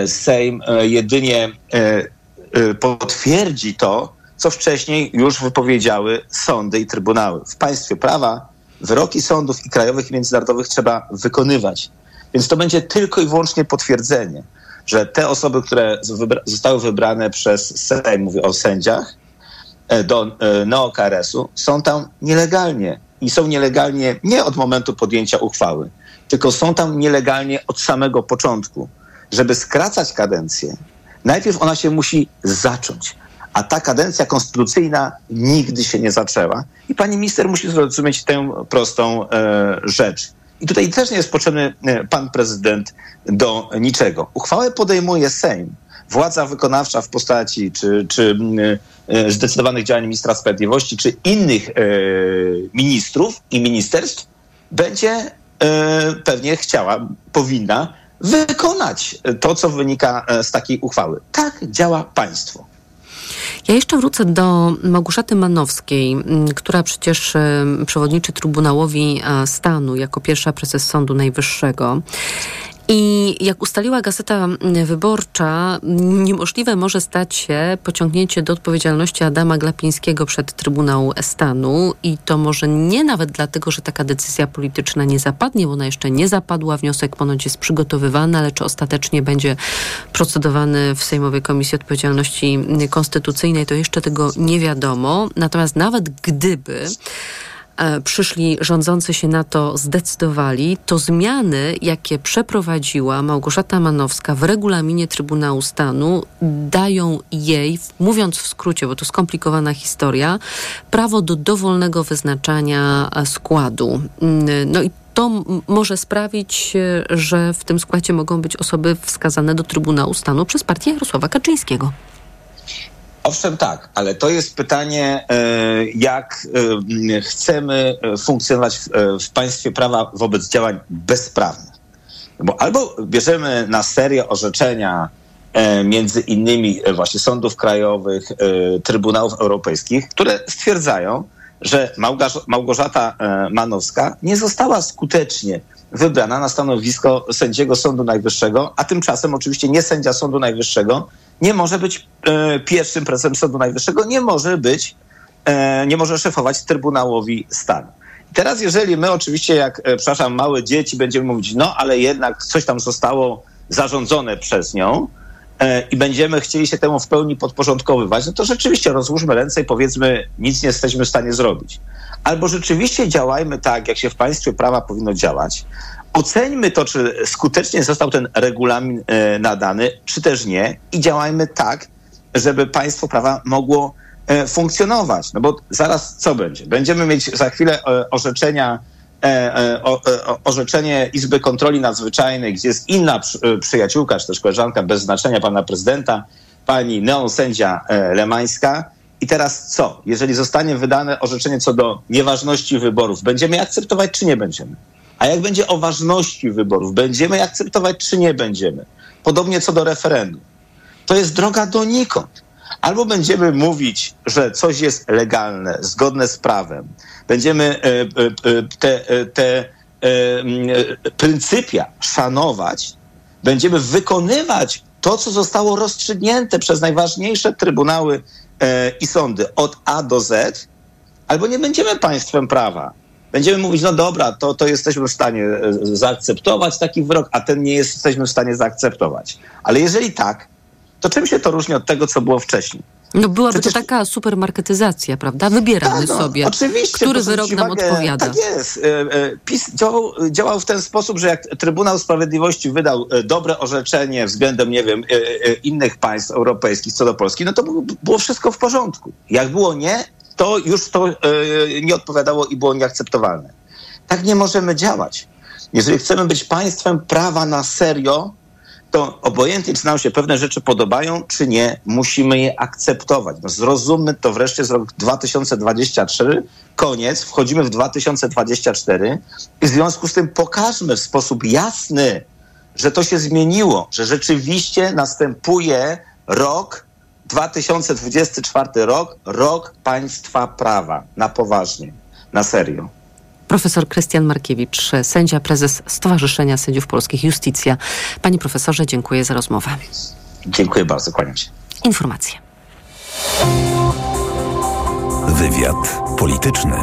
Sejm e, jedynie e, e, potwierdzi to, co wcześniej już wypowiedziały sądy i trybunały. W państwie prawa wyroki sądów i krajowych i międzynarodowych trzeba wykonywać. Więc to będzie tylko i wyłącznie potwierdzenie, że te osoby, które zostały wybrane przez Sejm, mówię o sędziach, e, do e, NeoKRS-u, są tam nielegalnie. I są nielegalnie nie od momentu podjęcia uchwały, tylko są tam nielegalnie od samego początku. Żeby skracać kadencję, najpierw ona się musi zacząć. A ta kadencja konstytucyjna nigdy się nie zaczęła. I pani minister musi zrozumieć tę prostą e, rzecz. I tutaj też nie jest potrzebny e, pan prezydent do niczego. Uchwałę podejmuje Sejm. Władza wykonawcza w postaci czy, czy mm, e, zdecydowanych działań ministra sprawiedliwości, czy innych e, ministrów i ministerstw będzie e, pewnie chciała, powinna wykonać to, co wynika e, z takiej uchwały. Tak działa państwo. Ja jeszcze wrócę do Małgorzaty Manowskiej, która przecież przewodniczy Trybunałowi e, Stanu jako pierwsza prezes Sądu Najwyższego. I jak ustaliła Gazeta Wyborcza, niemożliwe może stać się pociągnięcie do odpowiedzialności Adama Glapińskiego przed Trybunał Stanu i to może nie nawet dlatego, że taka decyzja polityczna nie zapadnie, bo ona jeszcze nie zapadła, wniosek ponoć jest przygotowywany, ale czy ostatecznie będzie procedowany w Sejmowej Komisji Odpowiedzialności Konstytucyjnej, to jeszcze tego nie wiadomo. Natomiast nawet gdyby przyszli rządzący się na to zdecydowali, to zmiany, jakie przeprowadziła Małgorzata Manowska w regulaminie Trybunału Stanu, dają jej, mówiąc w skrócie, bo to skomplikowana historia, prawo do dowolnego wyznaczania e, składu. Mm, No i to może sprawić, e, że w tym składzie mogą być osoby wskazane do Trybunału Stanu przez partię Jarosława Kaczyńskiego. Owszem, tak, ale to jest pytanie, e, jak e, chcemy e, funkcjonować w, państwie prawa wobec działań bezprawnych. Bo albo bierzemy na serio orzeczenia między innymi właśnie sądów krajowych, trybunałów europejskich, które stwierdzają, że Małgorzata Manowska nie została skutecznie wybrana na stanowisko sędziego Sądu Najwyższego, a tymczasem oczywiście nie sędzia Sądu Najwyższego nie może być e, pierwszym prezesem Sądu Najwyższego, nie może być, e, nie może szefować Trybunałowi Stanu. Teraz jeżeli my oczywiście, jak, e, przepraszam, małe dzieci będziemy mówić, no ale jednak coś tam zostało zarządzone przez nią e, i będziemy chcieli się temu w pełni podporządkowywać, no to rzeczywiście rozłóżmy ręce i powiedzmy, nic nie jesteśmy w stanie zrobić. Albo rzeczywiście działajmy tak, jak się w państwie prawa powinno działać. Oceńmy to, czy skutecznie został ten regulamin e, nadany, czy też nie, i działajmy tak, żeby państwo prawa mogło e, funkcjonować. No bo zaraz co będzie? Będziemy mieć za chwilę e, orzeczenia, orzeczenie Izby Kontroli Nadzwyczajnej, gdzie jest inna przy, przyjaciółka, czy też koleżanka bez znaczenia pana prezydenta, pani neosędzia Lemańska. I teraz co? Jeżeli zostanie wydane orzeczenie co do nieważności wyborów, będziemy je akceptować, czy nie będziemy? A jak będzie o ważności wyborów, będziemy je akceptować, czy nie będziemy? Podobnie co do referendum. To jest droga donikąd. Albo będziemy mówić, że coś jest legalne, zgodne z prawem. Będziemy e, e, e, te, te pryncypia szanować, będziemy wykonywać to, co zostało rozstrzygnięte przez najważniejsze trybunały e, i sądy od A do Z, albo nie będziemy państwem prawa. Będziemy mówić, no dobra, to, to jesteśmy w stanie e, zaakceptować taki wyrok, a ten nie jesteśmy w stanie zaakceptować. Ale jeżeli tak, to czym się to różni od tego, co było wcześniej? No byłaby Przecież- to taka supermarketyzacja, prawda? Wybieramy Tak, no, sobie, oczywiście, który wyrok nam uwagę, odpowiada. Tak jest. E, e, PiS działał, działał w ten sposób, że jak Trybunał Sprawiedliwości wydał e, dobre orzeczenie względem, nie wiem, innych państw europejskich co do Polski, no to było- wszystko w porządku. Jak było nie, to już to nie odpowiadało i było nieakceptowalne. Tak nie możemy działać. Jeżeli chcemy być państwem prawa na serio, to obojętnie, czy nam się pewne rzeczy podobają, czy nie, musimy je akceptować. No zrozummy to wreszcie jest rok 2023, koniec, wchodzimy w 2024 i w związku z tym pokażmy w sposób jasny, że to się zmieniło, że rzeczywiście następuje rok 2024 rok, rok państwa prawa, na poważnie, na serio. Profesor Krystian Markiewicz, sędzia, prezes Stowarzyszenia Sędziów Polskich Justicja. Panie profesorze, dziękuję za rozmowę. Dziękuję bardzo, kłaniam się. Informacje. Wywiad polityczny.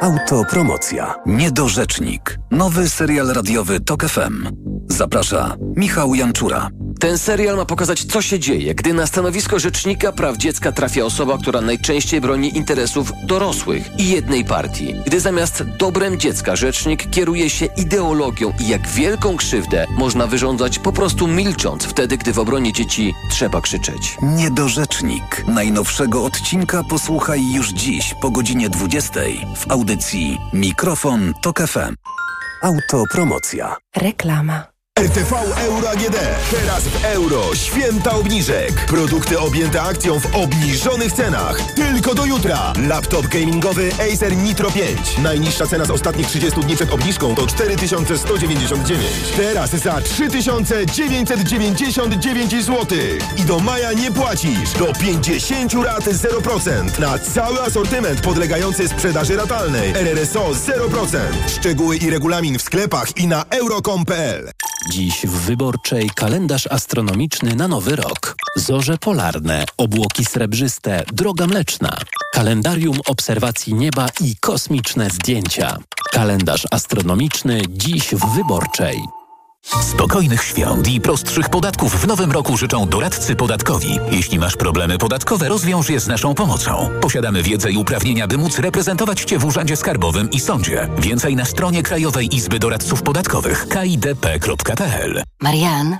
Autopromocja. Niedorzecznik. Nowy serial radiowy TOK FM. Zaprasza Michał Janczura. Ten serial ma pokazać, co się dzieje, gdy na stanowisko rzecznika praw dziecka trafia osoba, która najczęściej broni interesów dorosłych i jednej partii. Gdy zamiast dobrem dziecka rzecznik kieruje się ideologią i jak wielką krzywdę można wyrządzać po prostu milcząc wtedy, gdy w obronie dzieci trzeba krzyczeć. Niedorzecznik. Najnowszego odcinka posłuchaj już dziś po godzinie 20 w audycji Mikrofon TOK FM. Autopromocja. Reklama. RTV Euro AGD. Teraz w euro. Święta obniżek. Produkty objęte akcją w obniżonych cenach. Tylko do jutra. Laptop gamingowy Acer Nitro 5. Najniższa cena z ostatnich 30 dni przed obniżką to 4199. Teraz za 3999 zł. I do maja nie płacisz. Do 50 rat 0%. Na cały asortyment podlegający sprzedaży ratalnej. RRSO 0%. Szczegóły i regulamin w sklepach i na euro.com.pl. Dziś w Wyborczej kalendarz astronomiczny na nowy rok. Zorze polarne, obłoki srebrzyste, droga mleczna. Kalendarium obserwacji nieba i kosmiczne zdjęcia. Kalendarz astronomiczny dziś w Wyborczej. Spokojnych świąt i prostszych podatków w nowym roku życzą doradcy podatkowi. Jeśli masz problemy podatkowe, rozwiąż je z naszą pomocą. Posiadamy wiedzę i uprawnienia, by móc reprezentować Cię w Urzędzie Skarbowym i Sądzie. Więcej na stronie Krajowej Izby Doradców Podatkowych kidp.pl Marian,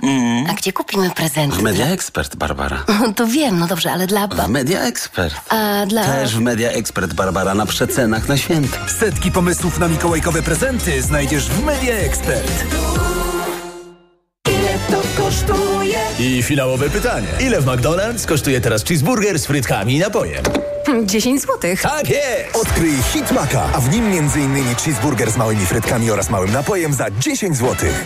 a gdzie kupimy prezenty? W Media Expert, Barbara. To wiem, no dobrze, ale dla W. Media Expert. A dla... Też w Media Expert, Barbara, na przecenach na święta. Setki pomysłów na mikołajkowe prezenty znajdziesz w Media Expert. I finałowe pytanie. Ile w McDonald's kosztuje teraz cheeseburger z frytkami i napojem? 10 złotych. Tak jest! Odkryj Hit Maka, a w nim m.in. cheeseburger z małymi frytkami oraz małym napojem za 10 złotych.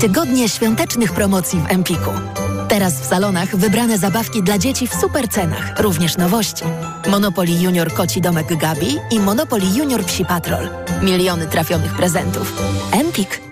Tygodnie świątecznych promocji w Empiku. Teraz w salonach wybrane zabawki dla dzieci w super cenach. Również nowości. Monopoly Junior Koci Domek Gabi i Monopoly Junior Psi Patrol. Miliony trafionych prezentów. Empik.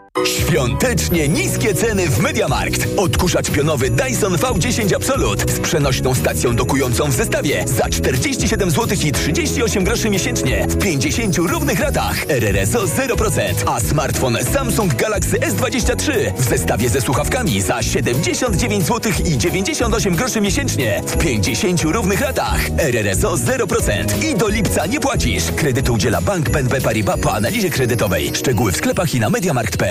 Świątecznie niskie ceny w Mediamarkt. Odkurzacz pionowy Dyson V10 Absolut z przenośną stacją dokującą w zestawie za 47 zł i 38 groszy miesięcznie w 50 równych ratach. RRSO 0%, a smartfon Samsung Galaxy S23 w zestawie ze słuchawkami za 79 zł i 98 groszy miesięcznie w 50 równych ratach. RRSO 0% i do lipca nie płacisz. Kredytu udziela Bank BNP Paribas po analizie kredytowej. Szczegóły w sklepach i na mediamarkt.pl.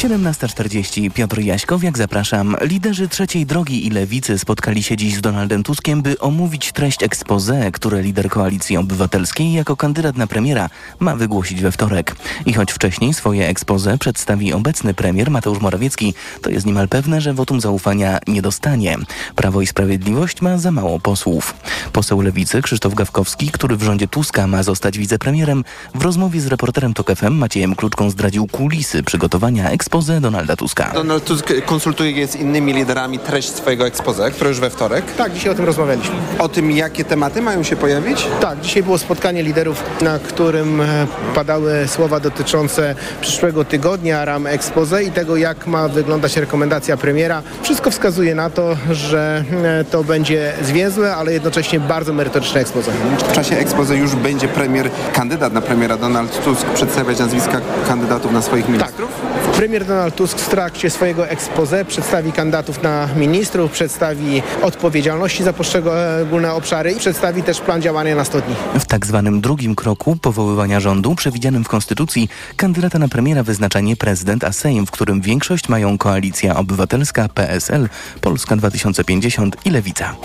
17.40 Piotr Jaśkowiak, zapraszam. Liderzy trzeciej drogi i lewicy spotkali się dziś z Donaldem Tuskiem, by omówić treść expose, które lider Koalicji Obywatelskiej jako kandydat na premiera ma wygłosić we wtorek. I choć wcześniej swoje expose przedstawi obecny premier Mateusz Morawiecki, to jest niemal pewne, że wotum zaufania nie dostanie. Prawo i Sprawiedliwość ma za mało posłów. Poseł lewicy Krzysztof Gawkowski, który w rządzie Tuska ma zostać wicepremierem, w rozmowie z reporterem TOK FM Maciejem Kluczką zdradził kulisy przygotowania expose expose Donalda Tuska. Donald Tusk konsultuje z innymi liderami treść swojego expose, które już we wtorek. Tak, dzisiaj o tym rozmawialiśmy. O tym, jakie tematy mają się pojawić? Tak, dzisiaj było spotkanie liderów, na którym e, padały słowa dotyczące przyszłego tygodnia, ram expose i tego, jak ma wyglądać rekomendacja premiera. Wszystko wskazuje na to, że e, to będzie zwięzłe, ale jednocześnie bardzo merytoryczne expose. W czasie expose już będzie premier, kandydat na premiera Donald Tusk przedstawiać nazwiska kandydatów na swoich ministrów? Tak. Premier Donald Tusk w trakcie swojego expose przedstawi kandydatów na ministrów, przedstawi odpowiedzialności za poszczególne obszary i przedstawi też plan działania na 100 dni. W tak zwanym drugim kroku powoływania rządu, przewidzianym w Konstytucji, kandydata na premiera wyznacza nie prezydent, a Sejm, w którym większość mają Koalicja Obywatelska, PSL, Polska 2050 i Lewica.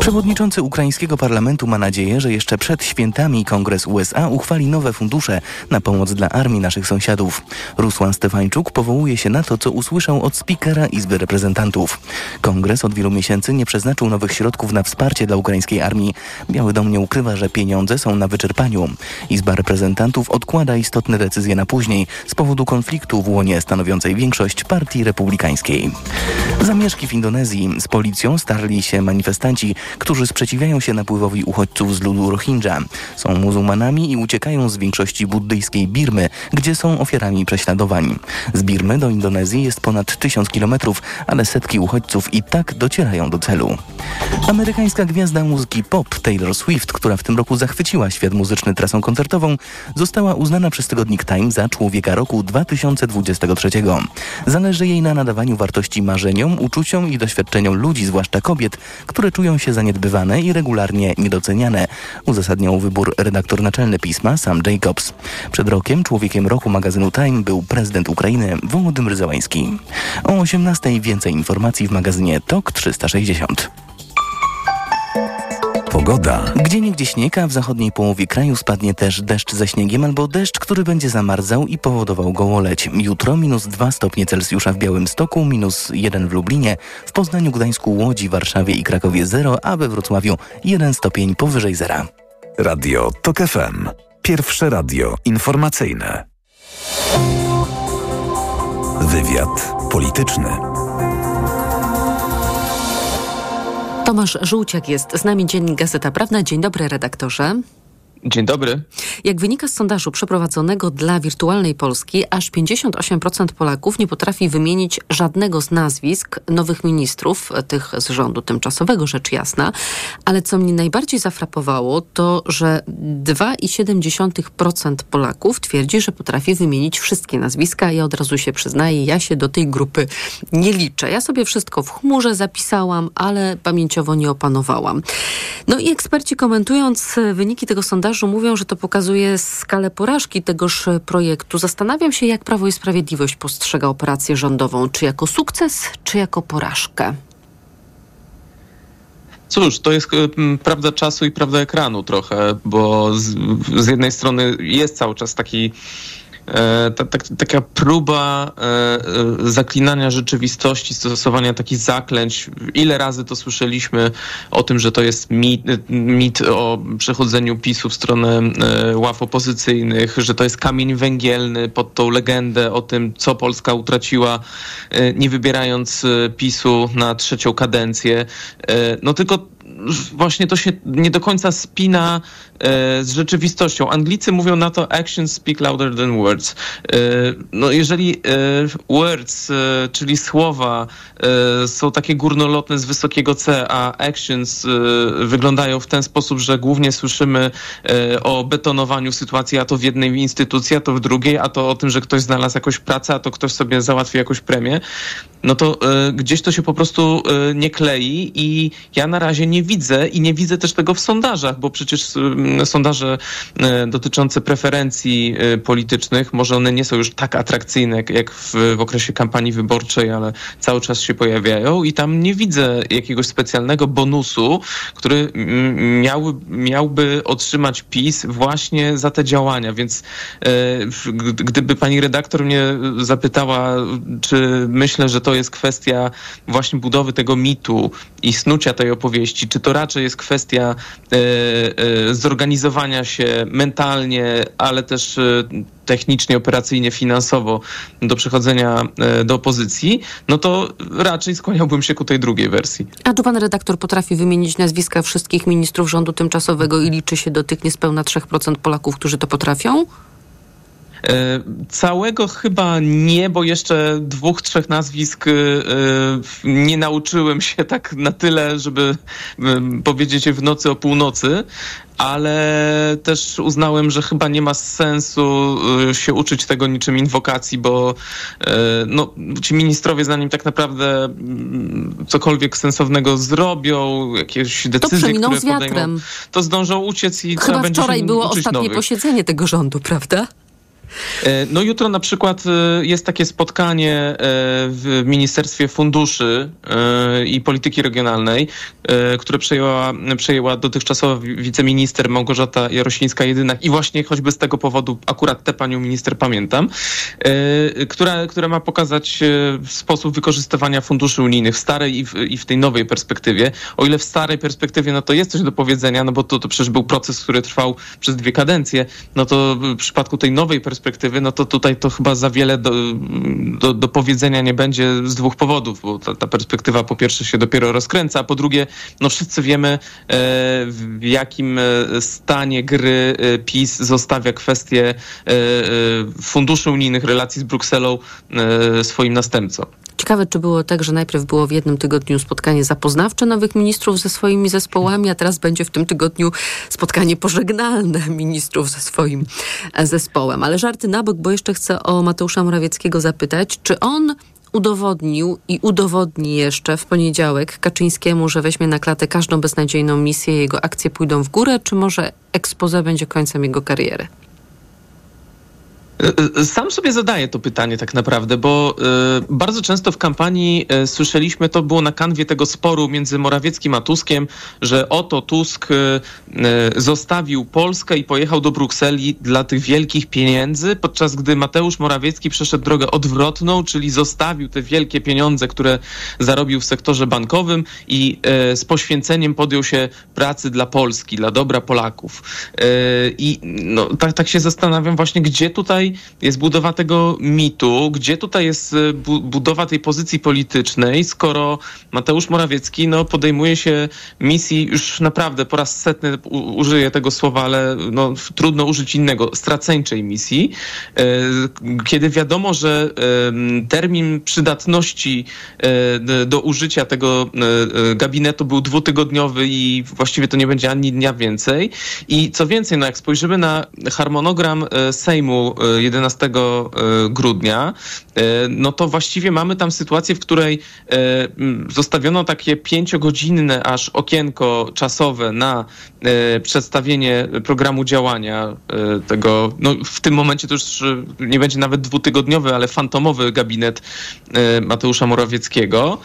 Przewodniczący ukraińskiego parlamentu ma nadzieję, że jeszcze przed świętami Kongres USA uchwali nowe fundusze na pomoc dla armii naszych sąsiadów. Rusłan Stefańczuk powołuje się na to, co usłyszał od spikera Izby Reprezentantów. Kongres od wielu miesięcy nie przeznaczył nowych środków na wsparcie dla ukraińskiej armii. Biały Dom nie ukrywa, że pieniądze są na wyczerpaniu. Izba Reprezentantów odkłada istotne decyzje na później z powodu konfliktu w łonie stanowiącej większość partii republikańskiej. Zamieszki w Indonezji z policją starli się manifestanci, którzy sprzeciwiają się napływowi uchodźców z ludu Rohingya. Są muzułmanami i uciekają z większości buddyjskiej Birmy, gdzie są ofiarami prześladowań. Z Birmy do Indonezji jest ponad tysiąc kilometrów, ale setki uchodźców i tak docierają do celu. Amerykańska gwiazda muzyki pop Taylor Swift, która w tym roku zachwyciła świat muzyczny trasą koncertową, została uznana przez tygodnik Time za człowieka roku 2023. Zależy jej na nadawaniu wartości marzeniom, uczuciom i doświadczeniom ludzi, zwłaszcza kobiet, które czują się zaniedbywane i regularnie niedoceniane. Uzasadniał wybór redaktor naczelny pisma Sam Jacobs. Przed rokiem człowiekiem roku magazynu Time był prezydent Ukrainy Wołodymyr Załański. O 18 więcej informacji w magazynie TOK 360. Pogoda. Gdzie niegdzie śnieg, a w zachodniej połowie kraju spadnie też deszcz ze śniegiem albo deszcz, który będzie zamarzał i powodował gołoleć. Jutro minus 2 stopnie Celsjusza w Białymstoku, minus 1 w Lublinie, w Poznaniu, Gdańsku, Łodzi, Warszawie i Krakowie 0, a we Wrocławiu 1 stopień powyżej zera. Radio TOK FM. Pierwsze radio informacyjne. Wywiad polityczny. Tomasz Żółciak jest z nami, Dziennik Gazeta Prawna. Dzień dobry, redaktorze. Dzień dobry. Jak wynika z sondażu przeprowadzonego dla Wirtualnej Polski, aż 58% Polaków nie potrafi wymienić żadnego z nazwisk nowych ministrów, tych z rządu tymczasowego, rzecz jasna. Ale co mnie najbardziej zafrapowało, to że 2,7% Polaków twierdzi, że potrafi wymienić wszystkie nazwiska. Ja od razu się przyznaję, ja się do tej grupy nie liczę. Ja sobie wszystko w chmurze zapisałam, ale pamięciowo nie opanowałam. No i eksperci komentując wyniki tego sondażu, mówią, że to pokazuje skalę porażki tegoż projektu. Zastanawiam się, jak Prawo i Sprawiedliwość postrzega operację rządową. Czy jako sukces, czy jako porażkę? Cóż, to jest m, prawda czasu i prawda ekranu trochę, bo z, z jednej strony jest cały czas taki ta, ta, taka próba e, e, zaklinania rzeczywistości, stosowania takich zaklęć. Ile razy to słyszeliśmy o tym, że to jest mit, mit o przechodzeniu PiSu w stronę e, ław opozycyjnych, że to jest kamień węgielny pod tą legendę o tym, co Polska utraciła, e, nie wybierając e, PiSu na trzecią kadencję. E, no tylko właśnie to się nie do końca spina e, z rzeczywistością. Anglicy mówią na to actions speak louder than words. E, no jeżeli e, words, czyli słowa są takie górnolotne z wysokiego C, a actions wyglądają w ten sposób, że głównie słyszymy o betonowaniu sytuacji, a to w jednej instytucji, a to w drugiej, a to o tym, że ktoś znalazł jakąś pracę, a to ktoś sobie załatwi jakąś premię, no to gdzieś to się po prostu nie klei i ja na razie nie widzę i nie widzę też tego w sondażach, bo przecież sondaże e, dotyczące preferencji e, politycznych, może one nie są już tak atrakcyjne jak, w, w okresie kampanii wyborczej, ale cały czas się pojawiają i tam nie widzę jakiegoś specjalnego bonusu, który miałby, miałby otrzymać PiS właśnie za te działania, więc g- gdyby pani redaktor mnie zapytała, czy myślę, że to jest kwestia właśnie budowy tego mitu i snucia tej opowieści, czy to raczej jest kwestia e, e, zorganizowania się mentalnie, ale też e, technicznie, operacyjnie, finansowo do przechodzenia do opozycji, no to raczej skłaniałbym się ku tej drugiej wersji. A czy pan redaktor potrafi wymienić nazwiska wszystkich ministrów rządu tymczasowego i liczy się do tych niespełna 3% Polaków, którzy to potrafią? E, Całego chyba nie, bo jeszcze dwóch, trzech nazwisk e, nie nauczyłem się tak na tyle, żeby e, powiedzieć je w nocy o północy, ale też uznałem, że chyba nie ma sensu e, się uczyć tego niczym inwokacji, bo e, no, ci ministrowie zanim tak naprawdę mm, cokolwiek sensownego zrobią, jakieś decyzje, przeminął które z wiatrem. podejmą, to zdążą uciec i trzeba Chyba będzie wczoraj było ostatnie nowych. posiedzenie tego rządu, prawda? E, No jutro na przykład e, jest takie spotkanie e, w Ministerstwie Funduszy i Polityki Regionalnej, które przejęła, przejęła dotychczasowa wi- wiceminister Małgorzata Jarosińska-Jedynak i właśnie choćby z tego powodu akurat tę panią minister pamiętam, która, która ma pokazać sposób wykorzystywania funduszy unijnych w starej i w, i w tej nowej perspektywie. O ile w starej perspektywie no to jest coś do powiedzenia, no bo to, to przecież był proces, który trwał przez dwie kadencje, no to w przypadku tej nowej perspektywy, no to tutaj to chyba za wiele do, do, do powiedzenia nie będzie z dwóch powodów, bo ta, ta perspektywa po pierwsze się dopiero rozkręca, a po drugie, no wszyscy wiemy e, w jakim e, stanie gry e, PiS zostawia kwestię funduszy unijnych, relacji z Brukselą swoim następcom. Ciekawe, czy było tak, że najpierw było w jednym tygodniu spotkanie zapoznawcze nowych ministrów ze swoimi zespołami, a teraz będzie w tym tygodniu spotkanie pożegnalne [laughs] ministrów ze swoim e, zespołem. Ale żarty na bok, bo jeszcze chcę o Mateusza Morawieckiego zapytać, czy on udowodnił i udowodni jeszcze w poniedziałek Kaczyńskiemu, że weźmie na klatę każdą beznadziejną misję, jego akcje pójdą w górę, czy może expose będzie końcem jego kariery? E, Sam sobie zadaję to pytanie tak naprawdę, bo e, bardzo często w kampanii e, słyszeliśmy, to było na kanwie tego sporu między Morawieckim a Tuskiem, że oto Tusk e, e, zostawił Polskę i pojechał do Brukseli dla tych wielkich pieniędzy, podczas gdy Mateusz Morawiecki przeszedł drogę odwrotną, czyli zostawił te wielkie pieniądze, które zarobił w sektorze bankowym i e, z poświęceniem podjął się pracy dla Polski, dla dobra Polaków. E, I no, tak, tak się zastanawiam właśnie, gdzie tutaj jest budowa tego mitu, gdzie tutaj jest e, bu budowa tej pozycji politycznej, skoro Mateusz Morawiecki no, podejmuje się misji już naprawdę po raz setny użyję tego słowa, ale no, trudno użyć innego, straceńczej misji, e, kiedy wiadomo, że termin przydatności e, do użycia tego gabinetu był dwutygodniowy i właściwie to nie będzie ani dnia więcej. I co więcej, no jak spojrzymy na harmonogram Sejmu 11 e, grudnia, e, no to właściwie mamy tam sytuację, w której e, zostawiono takie pięciogodzinne aż okienko czasowe na przedstawienie programu działania tego, no w tym momencie to już nie będzie nawet dwutygodniowy, ale fantomowy gabinet Mateusza Morawieckiego.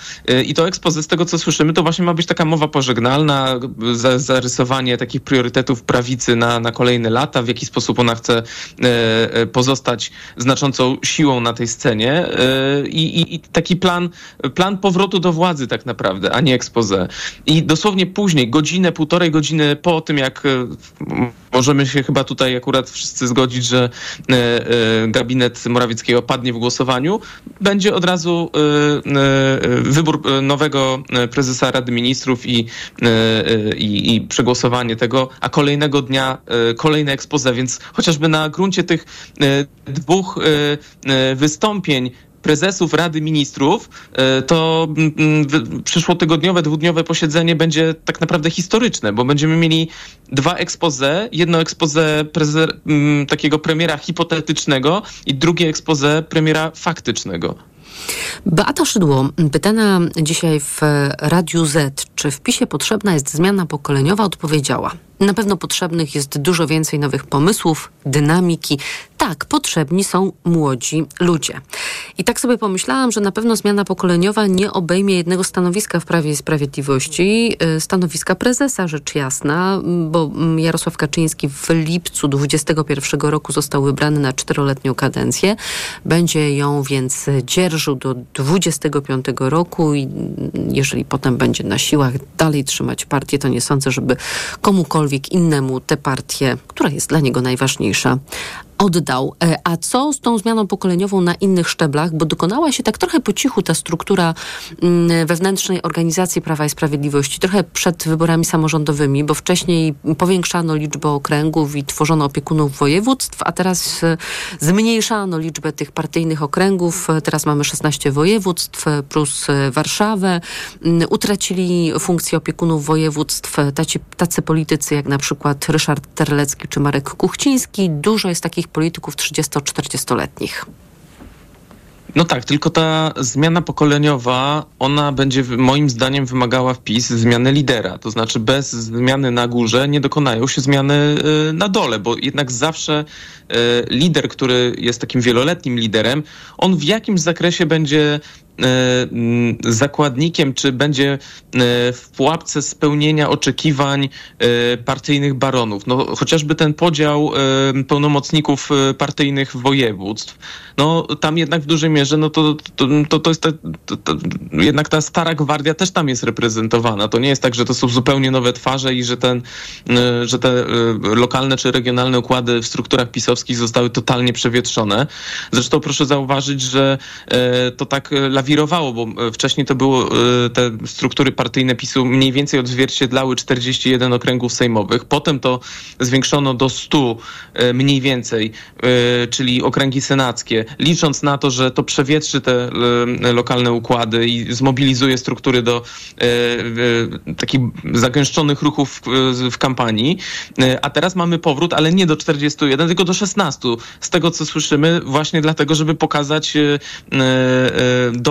I to expose z tego, co słyszymy, to właśnie ma być taka mowa pożegnalna, za, zarysowanie takich priorytetów prawicy na, na kolejne lata, w jaki sposób ona chce pozostać znaczącą siłą na tej scenie e, i, i, i taki plan, plan powrotu do władzy tak naprawdę, a nie expose. I dosłownie później, godzinę, półtorej godziny po tym, jak e, możemy się chyba tutaj akurat wszyscy zgodzić, że e, gabinet Morawieckiego padnie w głosowaniu, będzie od razu wybór nowego prezesa Rady Ministrów i, i, i przegłosowanie tego, a kolejnego dnia kolejne expose, więc chociażby na gruncie tych dwóch e, e, wystąpień prezesów Rady Ministrów, e, to mm, mm, przyszłotygodniowe, dwudniowe posiedzenie będzie tak naprawdę historyczne, bo będziemy mieli dwa expose, jedno expose mm, takiego premiera hipotetycznego i drugie expose premiera faktycznego. Beata Szydło, pytana dzisiaj w Radiu Z, czy w PiSie potrzebna jest zmiana pokoleniowa, odpowiedziała. Na pewno potrzebnych jest dużo więcej nowych pomysłów, dynamiki. Tak, potrzebni są młodzi ludzie. I tak sobie pomyślałam, że na pewno zmiana pokoleniowa nie obejmie jednego stanowiska w Prawie i Sprawiedliwości, y, stanowiska prezesa, rzecz jasna, m, bo mm, Jarosław Kaczyński w lipcu 2021 roku został wybrany na czteroletnią kadencję. Będzie ją więc dzierżył do 25 roku i mm, jeżeli potem będzie na siłach dalej trzymać partię, to nie sądzę, żeby komukolwiek innemu tę partię, która jest dla niego najważniejsza, oddał. E, A co z tą zmianą pokoleniową na innych szczeblach? Bo dokonała się tak trochę po cichu ta struktura mm, wewnętrznej organizacji Prawa i Sprawiedliwości, trochę przed wyborami samorządowymi, bo wcześniej powiększano liczbę okręgów i tworzono opiekunów województw, a teraz e, zmniejszano liczbę tych partyjnych okręgów. E, Teraz mamy 16 województw plus Warszawę. Mm, Utracili funkcję opiekunów województw tacy, tacy politycy jak na przykład Ryszard Terlecki czy Marek Kuchciński. Dużo jest takich polityków 30-40-letnich. No tak, tylko ta zmiana pokoleniowa, ona będzie moim zdaniem wymagała wpis zmiany lidera. To znaczy bez zmiany na górze nie dokonają się zmiany y, na dole, bo jednak zawsze y, lider, który jest takim wieloletnim liderem, on w jakimś zakresie będzie zakładnikiem, czy będzie y, w pułapce spełnienia oczekiwań y, partyjnych baronów. No, chociażby ten podział pełnomocników partyjnych województw, no tam jednak w dużej mierze, no to, to, to, jest ta, to, to, jednak ta stara gwardia też tam jest reprezentowana. To nie jest tak, że to są zupełnie nowe twarze i że ten, że te lokalne czy regionalne układy w strukturach pisowskich zostały totalnie przewietrzone. Zresztą proszę zauważyć, że e, to tak e, lawirowało, bo e, wcześniej to było e, te struktury partyjne PiSu mniej więcej odzwierciedlały 41 okręgów sejmowych. Potem to zwiększono do 100 e, mniej więcej, czyli okręgi senackie, licząc na to, że to przewietrzy te lokalne układy i zmobilizuje struktury do takich zagęszczonych ruchów w, kampanii. A teraz mamy powrót, ale nie do 41, tylko do 16. Z tego, co słyszymy, właśnie dlatego, żeby pokazać e,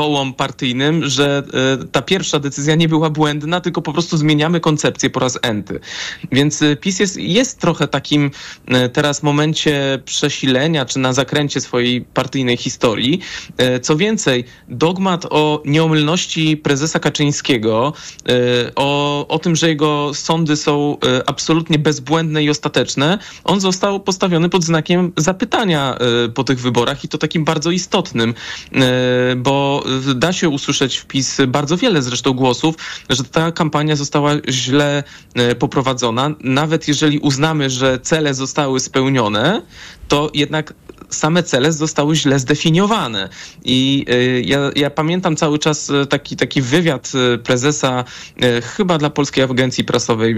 dołom partyjnym, że e, ta pierwsza decyzja nie była błędna, tylko po prostu zmieniamy koncepcję po raz enty. Więc e, PiS jest, jest trochę takim e, teraz momencie przesilenia, czy na zakręcie swojej partyjnej historii. Co więcej, dogmat o nieomylności prezesa Kaczyńskiego, o, o tym, że jego sądy są absolutnie bezbłędne i ostateczne, on został postawiony pod znakiem zapytania po tych wyborach i to takim bardzo istotnym, bo da się usłyszeć wpis bardzo wiele zresztą głosów, że ta kampania została źle e, poprowadzona. Nawet jeżeli uznamy, że cele zostały spełnione, to jednak same cele zostały źle zdefiniowane. I y, ja, ja pamiętam cały czas y, taki, taki wywiad y, prezesa chyba dla Polskiej Agencji Prasowej,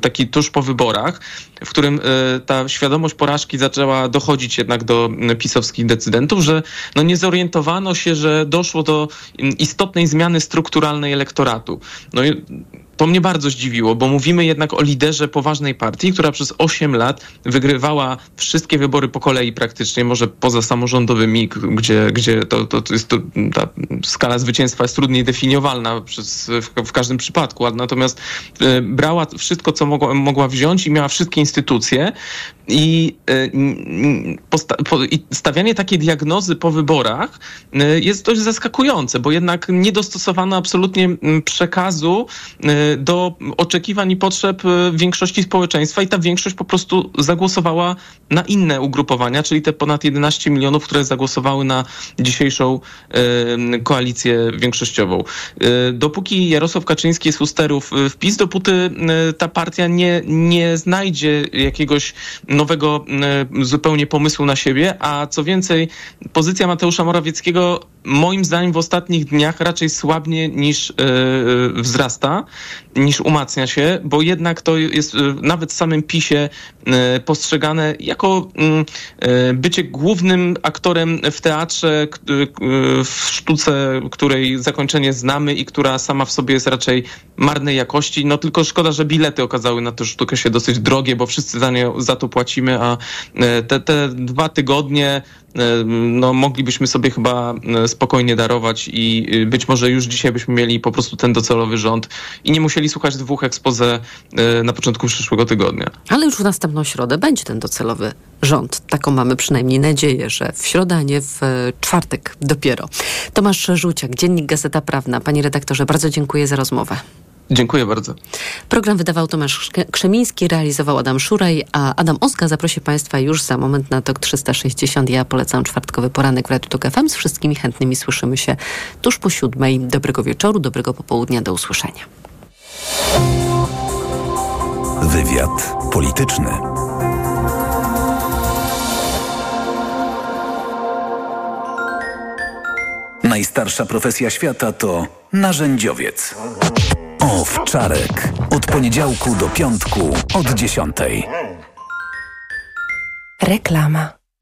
taki tuż po wyborach, w którym ta świadomość porażki zaczęła dochodzić jednak do pisowskich decydentów, że no nie zorientowano się, że doszło do istotnej zmiany strukturalnej elektoratu. No i to mnie bardzo zdziwiło, bo mówimy jednak o liderze poważnej partii, która przez 8 lat wygrywała wszystkie wybory po kolei praktycznie, może poza samorządowymi, gdzie, gdzie to, to, to jest to, ta skala zwycięstwa jest trudniej definiowalna przez, w, w każdym przypadku, a natomiast e, brała wszystko, co mogła, mogła wziąć i miała wszystkie instytucje i, e, i stawianie takiej diagnozy po wyborach e, jest dość zaskakujące, bo jednak nie dostosowano absolutnie przekazu do oczekiwań i potrzeb e, większości społeczeństwa i ta większość po prostu zagłosowała na inne ugrupowania, czyli te ponad 11 milionów, które zagłosowały na dzisiejszą e, koalicję większościową. E, Dopóki Jarosław Kaczyński jest u sterów w PiS, dopóty ta partia nie, nie znajdzie jakiegoś nowego zupełnie pomysłu na siebie, a co więcej, pozycja Mateusza Morawieckiego moim zdaniem w ostatnich dniach raczej słabnie niż e, wzrasta, niż umacnia się, bo jednak to jest e, nawet w samym PiSie e, postrzegane jako mm, bycie głównym aktorem w teatrze, w sztuce, której zakończenie znamy i która sama w sobie jest raczej marnej jakości. No tylko szkoda, że bilety okazały na tę sztukę się dosyć drogie, bo wszyscy za, nie, za to płacimy, a te, te dwa tygodnie no, moglibyśmy sobie chyba e, spokojnie darować i e, być może już dzisiaj byśmy mieli po prostu ten docelowy rząd i nie musieli słuchać dwóch expose e, na początku przyszłego tygodnia. Ale już w następną środę będzie ten docelowy rząd. Taką mamy przynajmniej nadzieję, że w środę, a nie w e, czwartek dopiero. Tomasz Żółciak, Dziennik Gazeta Prawna. Panie redaktorze, bardzo dziękuję za rozmowę. Dziękuję bardzo. Program wydawał Tomasz Krzemiński, realizował Adam Szuraj, a Adam Oska zaprosi Państwa już za moment na TOK 360. Ja polecam czwartkowy poranek w Radiu TOK FM. Z wszystkimi chętnymi słyszymy się tuż po siódmej. Dobrego wieczoru, dobrego popołudnia, do usłyszenia. Wywiad polityczny. Najstarsza profesja świata to narzędziowiec. Owczarek. Od poniedziałku do piątku od dziesiątej. Reklama.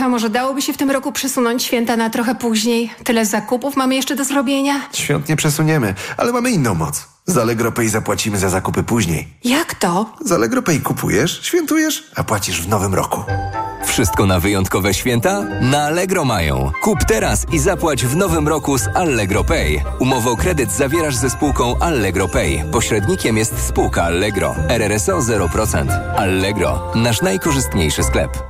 A może dałoby się w tym roku przesunąć święta na trochę później? Tyle zakupów mamy jeszcze do zrobienia. Świąt nie przesuniemy, ale mamy inną moc. Z Allegro Pay zapłacimy za zakupy później. Jak to? Z Allegro Pay kupujesz, świętujesz, a płacisz w nowym roku. Wszystko na wyjątkowe święta? Na Allegro mają. Kup teraz i zapłać w nowym roku z Allegro Pay. Umowę o kredyt zawierasz ze spółką Allegro Pay. Pośrednikiem jest spółka Allegro. RRSO 0%. Allegro. Nasz najkorzystniejszy sklep.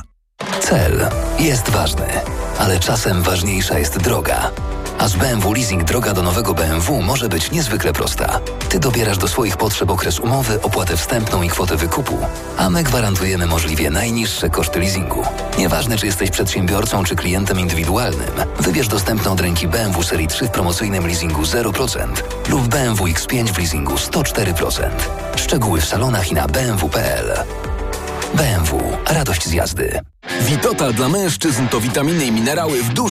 Cel jest ważny, ale czasem ważniejsza jest droga. A z BMW Leasing droga do nowego BMW może być niezwykle prosta. Ty dobierasz do swoich potrzeb okres umowy, opłatę wstępną i kwotę wykupu, a my gwarantujemy możliwie najniższe koszty leasingu. Nieważne, czy jesteś przedsiębiorcą, czy klientem indywidualnym, wybierz dostępną od ręki BMW Serii 3 w promocyjnym leasingu 0% lub BMW X5 w leasingu 104%. Szczegóły w salonach i na bmw.pl. BMW. Radość z jazdy. Witotal dla mężczyzn to witaminy i minerały w dużym